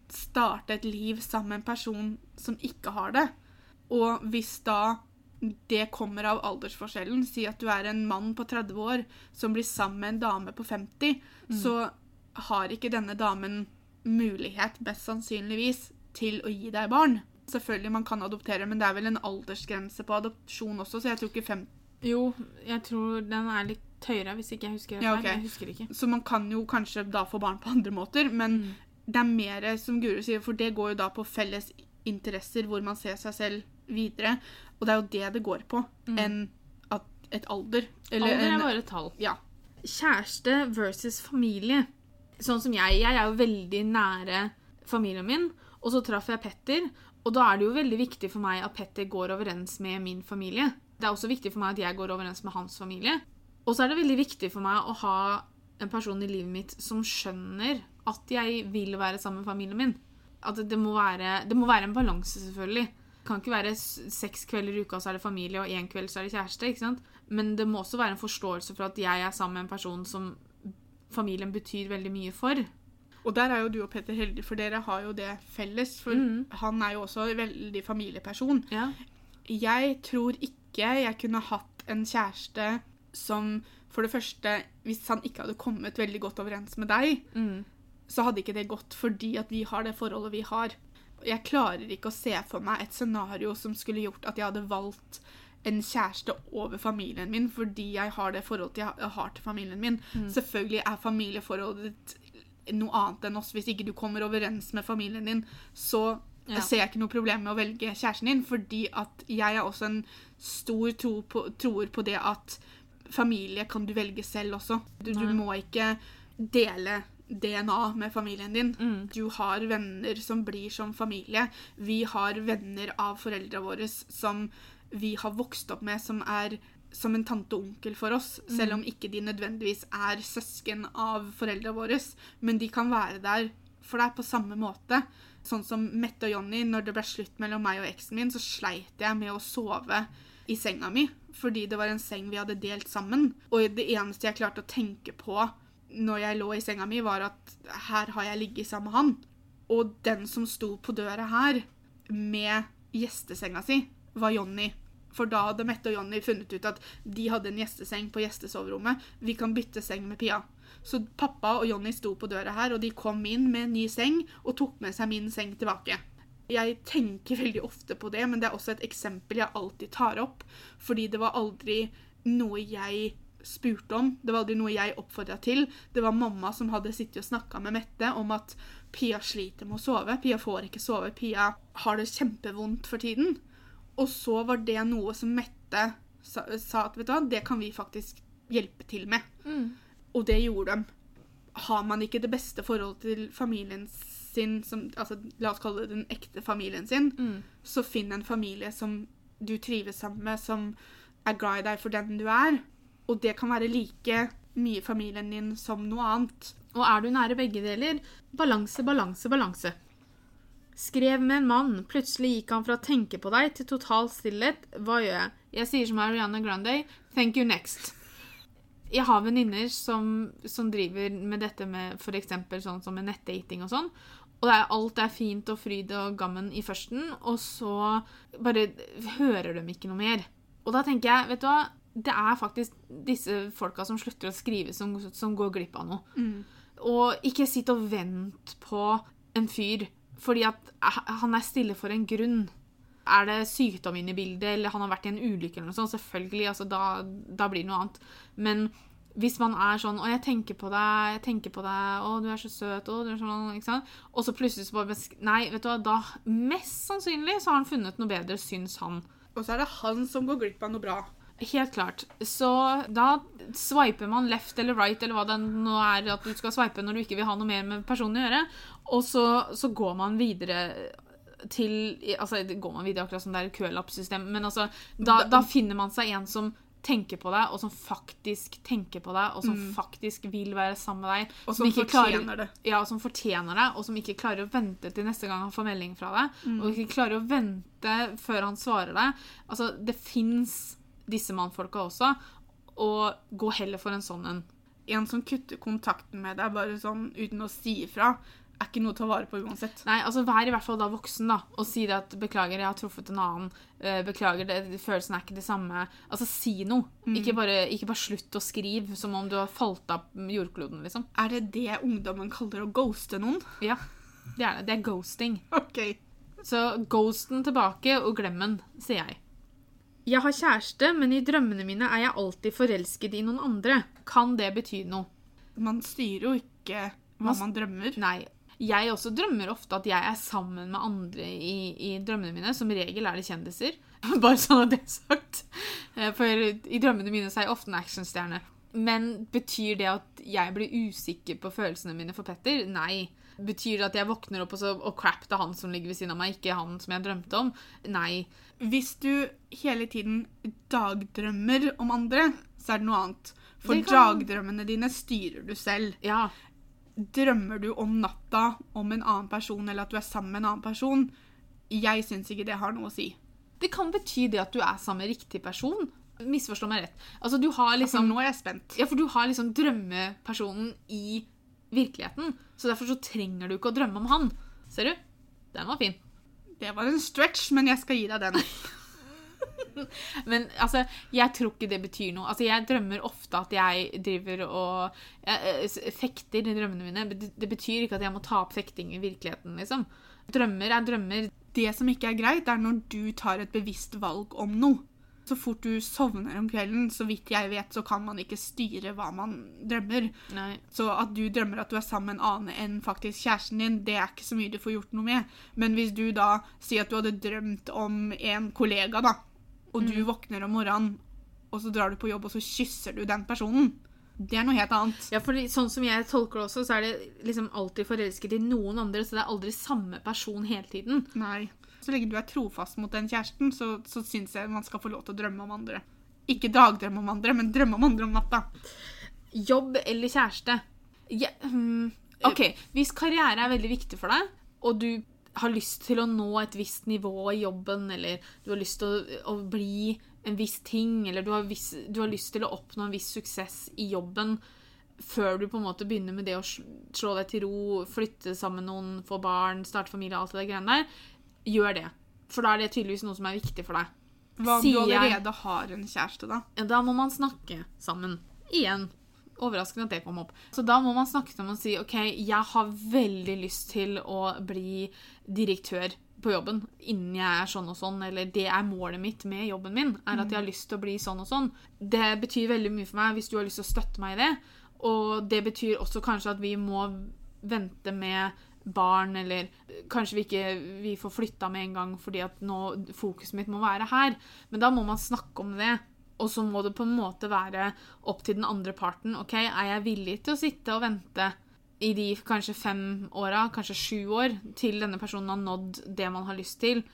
S2: starte et liv sammen med en person som ikke har det. Og hvis da det kommer av aldersforskjellen, si at du er en mann på 30 år som blir sammen med en dame på 50, så har ikke denne damen mulighet, best sannsynligvis, til å gi deg barn. Selvfølgelig man kan adoptere, men det er vel en aldersgrense på adopsjon også, så jeg tror ikke fem...
S1: Jo, jeg tror den er litt høyere, hvis ikke jeg husker det.
S2: Ja, okay.
S1: Jeg husker ikke.
S2: Så man kan jo kanskje da få barn på andre måter, men
S1: Mm.
S2: det er mer, som Guru sier, for det går jo da på felles interesser, hvor man ser seg selv videre, og det er jo det det går på, enn et alder. Eller
S1: Mm. Alder er
S2: en,
S1: bare et tall.
S2: Ja.
S1: Kjæreste versus familie. Sånn som jeg. Jeg er jo veldig nære familien min, og så traff jeg Petter. Og da er det jo veldig viktig for meg at Petter går overens med min familie. Det er også viktig for meg at jeg går overens med hans familie. Og så er det veldig viktig for meg å ha en person i livet mitt som skjønner at jeg vil være sammen med familien min. At det må være, det må være en balanse, selvfølgelig. Det kan ikke være seks kvelder i uka så er det familie, og én kveld så er det kjæreste. ikke sant? Men det må også være en forståelse for at jeg er sammen med en person som familien betyr veldig mye for.
S2: Og der er jo du og Petter heldige, for dere har jo det felles, for
S1: mm.
S2: han er jo også en veldig familieperson.
S1: Ja.
S2: Jeg tror ikke jeg kunne hatt en kjæreste som for det første, hvis han ikke hadde kommet veldig godt overens med deg,
S1: Mm.
S2: så hadde ikke det gått fordi at vi har det forholdet vi har. Jeg klarer ikke å se for meg et scenario som skulle gjort at jeg hadde valgt en kjæreste over familien min fordi jeg har det forholdet jeg har til familien min. Selvfølgelig er familieforholdet noe annet enn oss. Hvis ikke du kommer overens med familien din, så
S1: Ja.
S2: Jeg ikke noe problem med å velge kjæresten din, fordi at jeg er også en stor tro på, troer på det at familie kan du velge selv også. Du, du må ikke dele DNA med familien din.
S1: Mm.
S2: Du har venner som blir som familie. Vi har venner av foreldra våre som vi har vokst opp med, som er som en tante og onkel for oss, selv om ikke de nødvendigvis er søsken av foreldra våre. Men de kan være der for deg på samme måte. Sånn som Mette og Jonny, når det ble slutt mellom meg og eksen min, så sleit jeg med å sove i senga mi, fordi det var en seng vi hadde delt sammen. Og det eneste jeg klarte å tenke på når jeg lå i senga mi, var at her har jeg ligget sammen med han. Og den som sto på døra her med gjestesenga si, var Jonny. For da hadde Mette og Jonny funnet ut at de hadde en gjesteseng på gjestesoverommet. Vi kan bytte seng med Pia. Så pappa og Jonny sto på døra her, og de kom inn med en ny seng og tok med seg min seng tilbake. Jeg tenker veldig ofte på det, men det er også et eksempel jeg alltid tar opp. Fordi det var aldri noe jeg spurte om. Det var aldri noe jeg oppfordra til. Det var mamma som hadde sittet og snakka med Mette om at Pia sliter med å sove. Pia får ikke sove. Pia har det kjempevondt for tiden. Og så var det noe som Mette sa, sa at vet du hva, det kan vi faktisk hjelpe til med.
S1: Mm.
S2: Og det gjorde de. Har man ikke det beste forholdet til familien sin, som, altså, la oss kalle det den ekte familien sin,
S1: Mm.
S2: så finn en familie som du trives sammen med, som er glad i deg for den du er. Og det kan være like mye familien din som noe annet.
S1: Og er du nære begge deler? Balanse, balanse, balanse. Skrev med en mann. Plutselig gikk han fra å tenke på deg til total stillhet. Hva gjør jeg? Jeg sier som Ariana Grande. Thank you next. Jeg har venninner som, som driver med dette med f.eks. sånn som med nettdating og sånn. Og det er, alt er fint og fryd og gammen i førsten, og så bare hører de ikke noe mer. Og da tenker jeg, vet du hva, det er faktisk disse folka som slutter å skrive, som, som går glipp av noe. Og ikke sitt og vent på en fyr fordi at han er stille for en grunn. Er det sykdom inne i bildet, eller han har vært i en ulykke, eller noe sånt, selvfølgelig, altså, da, da blir det noe annet. Men hvis man er sånn 'Å, jeg tenker på deg, jeg tenker på deg, å, du er så søt', å, du er sånn, ikke sant? Og så plutselig så bare Nei, vet du hva, da Mest sannsynlig så har han funnet noe bedre, syns han.
S2: Og så er det han som går glipp av noe bra.
S1: Helt klart. Så da swiper man left eller right, eller hva det nå er at du skal swipe når du ikke vil ha noe mer med personen å gjøre. Og så, så går man videre til Altså, går man videre akkurat som det er et kølappsystem, men altså da,
S2: Da-
S1: finner man seg en som tenker på deg, og som faktisk tenker på deg, og som faktisk vil være sammen med deg.
S2: Og som
S1: klarer-
S2: fortjener det.
S1: Ja, som fortjener det, og som ikke klarer å vente til neste gang han får melding fra deg. Og ikke klarer å vente før han svarer deg. Altså, det fins disse mannfolka også, og gå heller for en sånn en.
S2: En som kutter kontakten med deg bare sånn uten å si ifra, er ikke noe å ta vare på uansett.
S1: Nei, altså Vær i hvert fall da voksen da, og si det at 'beklager, jeg har truffet en annen'. eh, 'Beklager, det, følelsen er ikke det samme'. Altså, si noe. Ikke, bare, ikke bare slutt å skrive som om du har falt av jordkloden, liksom.
S2: Er det det ungdommen kaller å ghoste noen?
S1: Ja, det er det. Det er ghosting. <laughs>
S2: OK.
S1: Så ghosten tilbake og glem den, sier jeg. Jeg har kjæreste, men i drømmene mine er jeg alltid forelsket i noen andre. Kan det bety noe?
S2: Man styrer jo ikke hva
S1: Man-
S2: man drømmer.
S1: Nei. Jeg også drømmer ofte at jeg er sammen med andre i, i drømmene mine. Som regel er det kjendiser. <laughs> Bare sånn at det er sagt. Eh, For i drømmene mine er jeg ofte en actionstjerne. Men betyr det at jeg blir usikker på følelsene mine for Petter? Nei. Betyr det at jeg våkner opp og, så, og crap, det er han som ligger ved siden av meg, ikke han som jeg drømte om? Nei.
S2: Hvis du hele tiden dagdrømmer om andre, så er det noe annet. For
S1: kan-
S2: dagdrømmene dine styrer du selv.
S1: Ja.
S2: Drømmer du om natta om en annen person, eller at du er sammen med en annen person, jeg syns ikke det har noe å si.
S1: Det kan bety det at du er sammen med riktig person. Misforstå meg rett. Altså, du har liksom
S2: nå er jeg spent.
S1: Ja, for du har liksom drømmepersonen i virkeligheten. Så derfor så trenger du ikke å drømme om han. Ser du? Den var fin.
S2: Det var en stretch, men jeg skal gi deg den. <laughs>
S1: Men altså, jeg tror ikke det betyr noe. Altså, Jeg drømmer ofte at jeg driver og jeg, eh, fekter i drømmene mine. Det det betyr ikke at jeg må ta opp fekting i virkeligheten, liksom. Drømmer er drømmer.
S2: Det som ikke er greit, er når du tar et bevisst valg om noe. Så fort du sovner om kvelden, så vidt jeg vet, så kan man ikke styre hva man drømmer.
S1: Nei.
S2: Så at du drømmer at du er sammen med en annen enn faktisk kjæresten din, det er ikke så mye du får gjort noe med. Men hvis du da sier at du hadde drømt om en kollega, da, og du våkner om morgenen, og så drar du på jobb, og så kysser du den personen, det er noe helt annet.
S1: Ja, for sånn som jeg tolker det også, så er det liksom alltid forelsket i noen andre, så det er aldri samme person hele tiden.
S2: Nei. Så lenge du er trofast mot den kjæresten, så, så syns jeg man skal få lov til å drømme om andre. Ikke dagdrømme om andre, men drømme om andre om natta.
S1: Jobb eller kjæreste? Ja, um, OK, hvis karriere er veldig viktig for deg, og du har lyst til å nå et visst nivå i jobben, eller du har lyst til å, å bli en viss ting, eller du har, viss, du har lyst til å oppnå en viss suksess i jobben før du på en måte begynner med det å slå deg til ro, flytte sammen med noen, få barn, starte familie, alt det der greiene der, gjør det. For da er det tydeligvis noe som er viktig for deg.
S2: Hva om du
S1: allerede jeg-
S2: har en kjæreste, da?
S1: Da må man snakke sammen. Igjen. Overraskende at det kom opp. Så da må man snakke sammen og si OK, jeg har veldig lyst til å bli direktør på jobben innen jeg er sånn og sånn, eller det er målet mitt med jobben min, er at jeg har lyst til å bli sånn og sånn. Det betyr veldig mye for meg hvis du har lyst til å støtte meg i det. Og det betyr også kanskje at vi må vente med barn, eller kanskje vi ikke vi får flytta med en gang fordi at nå fokuset mitt må være her. Men da må man snakke om det. Og så må det på en måte være opp til den andre parten. ok, Er jeg villig til å sitte og vente i de kanskje fem åra, kanskje sju år, til denne personen har nådd det man har lyst til?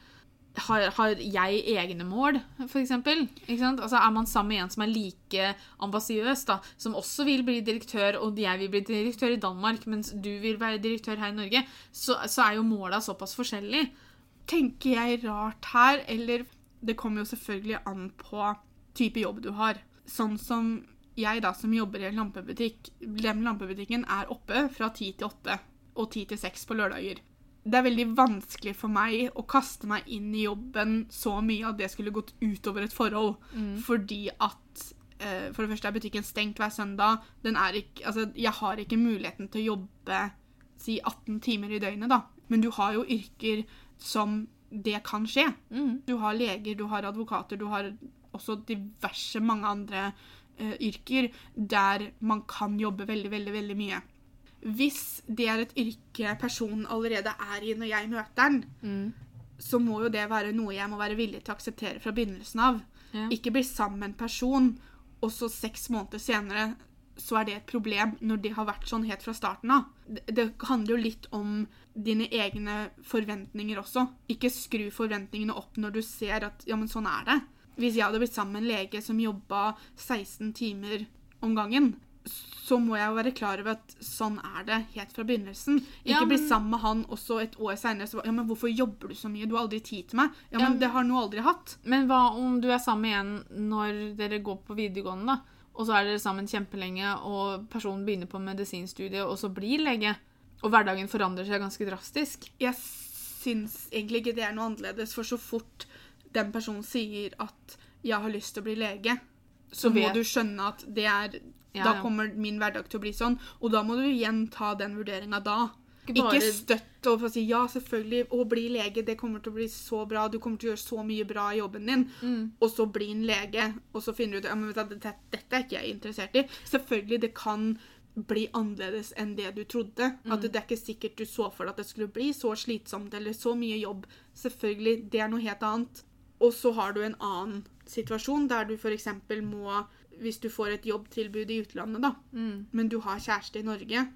S1: Har, har jeg egne mål, eksempel? Altså, er man sammen med en som er like ambisiøs, som også vil bli direktør, og jeg vil bli direktør i Danmark, mens du vil være direktør her i Norge, så, så er jo måla såpass forskjellig.
S2: Tenker jeg rart her, eller Det kommer jo selvfølgelig an på type jobb du har. Sånn som jeg, da, som jobber i en lampebutikk. Den lampebutikken er oppe fra ti til åtte og ti til seks på lørdager. Det er veldig vanskelig for meg å kaste meg inn i jobben så mye at det skulle gått utover et forhold. Fordi at eh, For det første er butikken stengt hver søndag. Den er ikke, altså, jeg har ikke muligheten til å jobbe si 18 timer i døgnet, da. Men du har jo yrker som det kan skje. Du har leger, du har advokater, du har også diverse mange andre eh, yrker der man kan jobbe veldig, veldig, veldig mye. Hvis det er et yrke personen allerede er i når jeg møter den, så må jo det være noe jeg må være villig til å akseptere fra begynnelsen av.
S1: Ja.
S2: Ikke bli sammen med en person, og så seks måneder senere så er det et problem når det har vært sånn helt fra starten av. Det, det handler jo litt om dine egne forventninger også. Ikke skru forventningene opp når du ser at ja, men sånn er det. Hvis jeg hadde blitt sammen med en lege som jobba 16 timer om gangen, så må jeg jo være klar over at sånn er det helt fra begynnelsen. Ikke
S1: Ja,
S2: bli sammen med han, også et år seinere Ja, men hvorfor jobber du så mye? Du har aldri tid til meg. Ja,
S1: Ja,
S2: men
S1: ja,
S2: det har han jo aldri hatt.
S1: Men hva om du er sammen igjen når dere går på videregående, da? Og så er dere sammen kjempelenge, og personen begynner på medisinstudiet, og så blir lege. Og hverdagen forandrer seg ganske drastisk.
S2: Jeg syns egentlig ikke det er noe annerledes, for så fort den personen sier at 'jeg har lyst til å bli lege', så
S1: Så
S2: må
S1: vet-
S2: du skjønne at det er
S1: Ja,
S2: Da kommer min hverdag til å bli sånn, og da må du igjen ta den vurderinga da.
S1: Ikke
S2: Ikke, støtt og si ja, selvfølgelig, å bli lege, det kommer til å bli så bra, du kommer til å gjøre så mye bra i jobben din,
S1: Mm.
S2: og så bli en lege, og så finner du ut ja, men vet du, dette, dette er ikke jeg interessert i. Selvfølgelig, det kan bli annerledes enn det du trodde.
S1: Mm.
S2: At det er ikke sikkert du så for deg at det skulle bli så slitsomt eller så mye jobb. Selvfølgelig, det er noe helt annet. Og så har du en annen situasjon der du f.eks. må Hvis du får et jobbtilbud i utlandet, da,
S1: Mm.
S2: men du har kjæreste i Norge,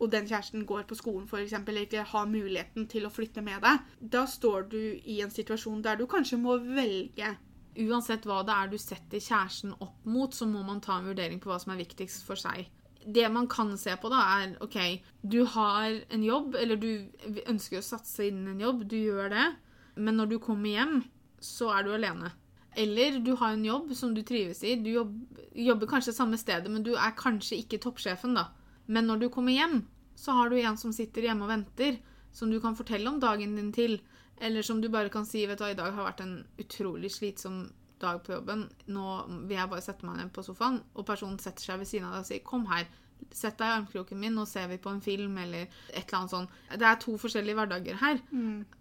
S2: og den kjæresten går på skolen for eksempel, eller ikke har muligheten til å flytte med deg, da står du i en situasjon der du kanskje må velge.
S1: Uansett hva det er du setter kjæresten opp mot, så må man ta en vurdering på hva som er viktigst for seg. Det man kan se på, da, er OK, du har en jobb, eller du ønsker å satse innen en jobb, du gjør det, men når du kommer hjem, så er du alene. Eller du har en jobb som du trives i. Du jobb, jobber kanskje samme stedet, men du er kanskje ikke toppsjefen, da. Men når du kommer hjem, så har du en som sitter hjemme og venter, som du kan fortelle om dagen din til. Eller som du bare kan si vet du, i dag har vært en utrolig slitsom dag på jobben. Nå vil jeg bare sette meg ned på sofaen, og personen setter seg ved siden av deg og sier 'kom her'. Sett deg i armkroken min, nå ser vi på en film, eller et eller annet sånt. Det er to forskjellige hverdager her.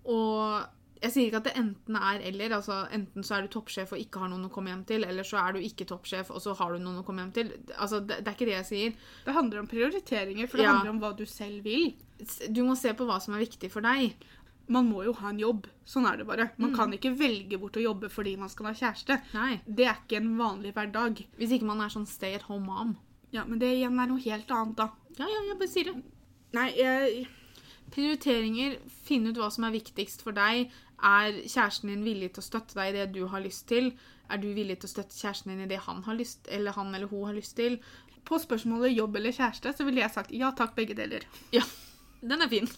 S1: Og Jeg sier ikke at det enten er eller. altså Enten så er du toppsjef og ikke har noen å komme hjem til, eller så er du ikke toppsjef og så har du noen å komme hjem til. Altså, Det, det er ikke det jeg sier.
S2: Det handler om prioriteringer, for det
S1: Ja.
S2: handler om hva du selv vil.
S1: Du må se på hva som er viktig for deg.
S2: Man må jo ha en jobb. Sånn er det bare. Man
S1: Mm.
S2: kan ikke velge bort å jobbe fordi man skal ha kjæreste.
S1: Nei.
S2: Det er ikke en vanlig hverdag.
S1: Hvis ikke man er sånn stay at home mom.
S2: Ja, Men det igjen er noe helt annet, da.
S1: Ja, ja, jeg bare sier det.
S2: Nei, jeg,
S1: Prioriteringer, finne ut hva som er viktigst for deg. Er kjæresten din villig til å støtte deg i det du har lyst til? Er du villig til å støtte kjæresten din i det han har lyst, eller han eller hun har lyst til?
S2: på spørsmålet jobb eller kjæreste, så ville jeg sagt ja takk, begge deler. <laughs>
S1: Ja, den er fin.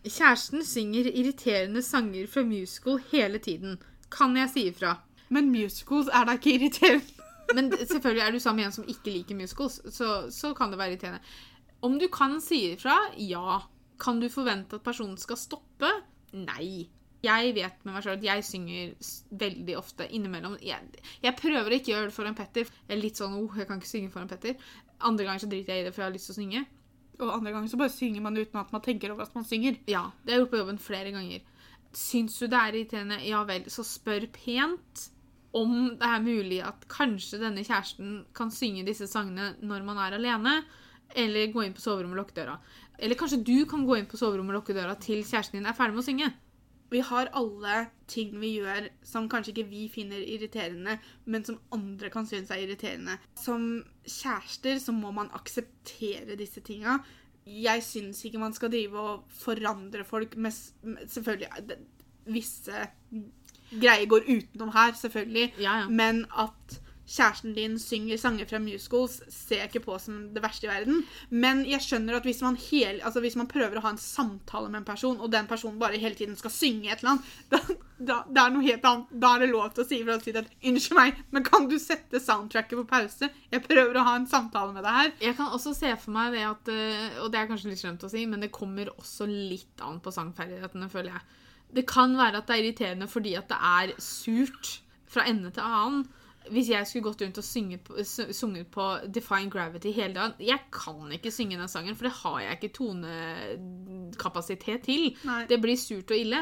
S1: Kjæresten synger irriterende sanger fra musical hele tiden. Kan jeg si ifra?
S2: Men musicals er da ikke irriterende. <laughs>
S1: Men selvfølgelig er du sammen med en som ikke liker musicals, så, så kan det være irriterende. Om du kan si ifra, ja. Kan du forvente at personen skal stoppe? Nei. Jeg vet med meg selv at jeg synger veldig ofte innimellom. Jeg, jeg prøver å ikke gjøre det foran Petter. Jeg er litt sånn oh, jeg kan ikke synge foran Petter. Andre ganger så driter jeg i det, for jeg har lyst til å synge.
S2: Og andre ganger så bare synger man uten at man tenker over at man synger.
S1: Ja, det har jeg gjort på jobben flere ganger. Syns du det er irriterende? Ja vel, så spør pent om det er mulig at kanskje denne kjæresten kan synge disse sangene når man er alene, eller gå inn på soverommet og lukke døra. Eller kanskje du kan gå inn på soverommet og lukke døra til kjæresten din er ferdig med å synge.
S2: Vi har alle ting vi gjør som kanskje ikke vi finner irriterende, men som andre kan synes er irriterende. Som kjærester så må man akseptere disse tinga. Jeg syns ikke man skal drive og forandre folk med, med Selvfølgelig visse greier går utenom her, selvfølgelig.
S1: Ja, ja.
S2: Men at kjæresten din synger sanger fra musicals, ser jeg ikke på som det verste i verden. Men jeg skjønner at hvis man, hel, altså hvis man prøver å ha en samtale med en person, og den personen bare hele tiden skal synge et eller annet, <laughs> da, da, det er. Da er det lov til å si ifra og si at 'Unnskyld meg, men kan du sette soundtracket på pause? Jeg prøver å ha en samtale med deg her.'
S1: Jeg kan også se for meg det at eh, Og det er kanskje litt slemt å si, men det kommer også litt an på sangferdighetene, føler jeg. Det kan være at det er irriterende fordi at det er surt fra ende til annen. Hvis jeg skulle gått rundt og synget på, sunget på Define Gravity hele dagen Jeg kan ikke synge den sangen, for det har jeg ikke tonekapasitet til.
S2: Nei.
S1: Det blir surt og ille.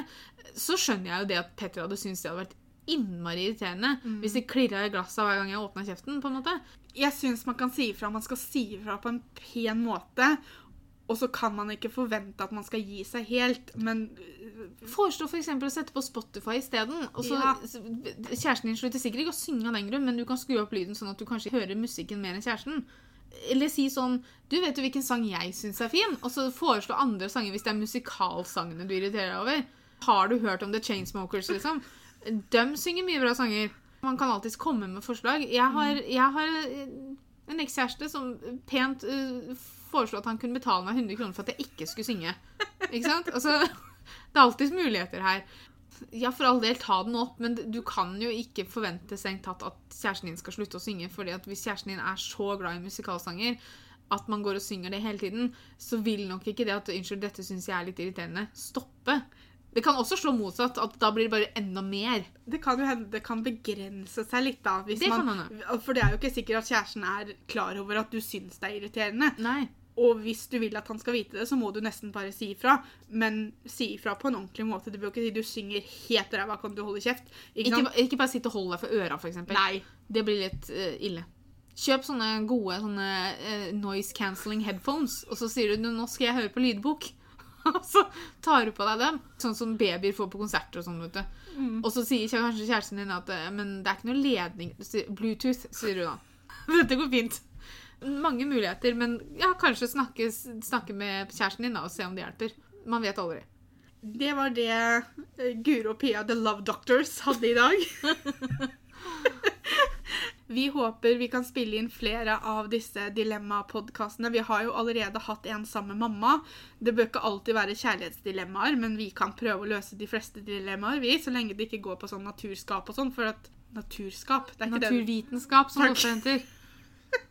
S1: Så skjønner jeg jo det at Petter hadde syntes det hadde vært innmari irriterende hvis det klirra i glasset hver gang jeg åpna kjeften. på en måte.
S2: Jeg syns man kan si ifra. Man skal si ifra på en pen måte. Og så kan man ikke forvente at man skal gi seg helt, men
S1: Foreslå for eksempel å sette på Spotify isteden.
S2: Ja.
S1: Kjæresten din slutter sikkert ikke å synge av den grunn, men du kan skru opp lyden sånn at du kanskje hører musikken mer enn kjæresten. Eller si sånn Du vet jo hvilken sang jeg syns er fin, og så foreslå andre sanger hvis det er musikalsangene du irriterer deg over. Har du hørt om The Chainsmokers, liksom? De synger mye bra sanger. Man kan alltids komme med forslag. Jeg har, jeg har eh, en ekskjæreste som pent eh, foreslo at han kunne betale meg 100 kroner for at jeg ikke skulle synge. Ikke sant? Altså, det er alltids muligheter her. Ja, for all del, ta den opp, men du kan jo ikke forvente strengt tatt at kjæresten din skal slutte å synge, fordi at hvis kjæresten din er så glad i musikalsanger at man går og synger det hele tiden, så vil nok ikke det at 'unnskyld, dette syns jeg er litt irriterende', stoppe. Det kan også slå motsatt, at da blir det bare enda mer.
S2: det kan jo hende det kan begrense seg litt, da.
S1: Det kan
S2: man, for det er jo ikke sikkert at kjæresten er klar over at du syns det er irriterende.
S1: Nei.
S2: Og hvis du vil at han skal vite det, så må du nesten bare si ifra. Men si ifra på en ordentlig måte. Du bør ikke si du synger helt ræva, kan du holde kjeft? Ikke
S1: Ikke, ikke bare sitte og holde deg for øra, eksempel.
S2: Nei.
S1: Det blir litt uh, ille. Kjøp sånne gode sånne, uh, noise cancelling headphones, og så sier du nå skal jeg høre på lydbok. <laughs> Og så tar du på deg dem. Sånn som babyer får på konserter og sånn. vet du.
S2: Mm.
S1: Og så sier kanskje kjæresten din at eh, men det er ikke noe ledning Bluetooth, sier du da. <laughs> Dette går fint. Mange muligheter, men ja, kanskje snakke, snakke med kjæresten din da, og se om det hjelper. Man vet aldri.
S2: Det var det eh, Guro og Pia The Love Doctors hadde i dag. <laughs> Vi håper vi kan spille inn flere av disse dilemma-podkastene. Vi har jo allerede hatt en sammen med mamma. Det bør ikke alltid være kjærlighetsdilemmaer, men vi kan prøve å løse de fleste dilemmaer, vi, så lenge det ikke går på sånn naturskap og sånn. For at naturskap det er ikke.
S1: Naturvitenskap, som det også heter.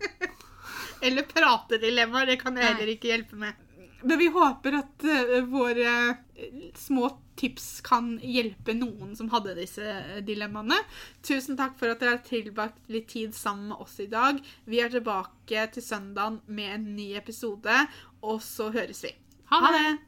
S1: <laughs>
S2: Eller pratedilemmaer. Det kan jeg heller ikke hjelpe med. Men vi håper at eh, våre eh, små tips kan hjelpe noen som hadde disse eh, dilemmaene. Tusen takk for at dere har tilbrakt litt tid sammen med oss i dag. Vi er tilbake til søndagen med en ny episode, og så høres vi.
S1: Ha det!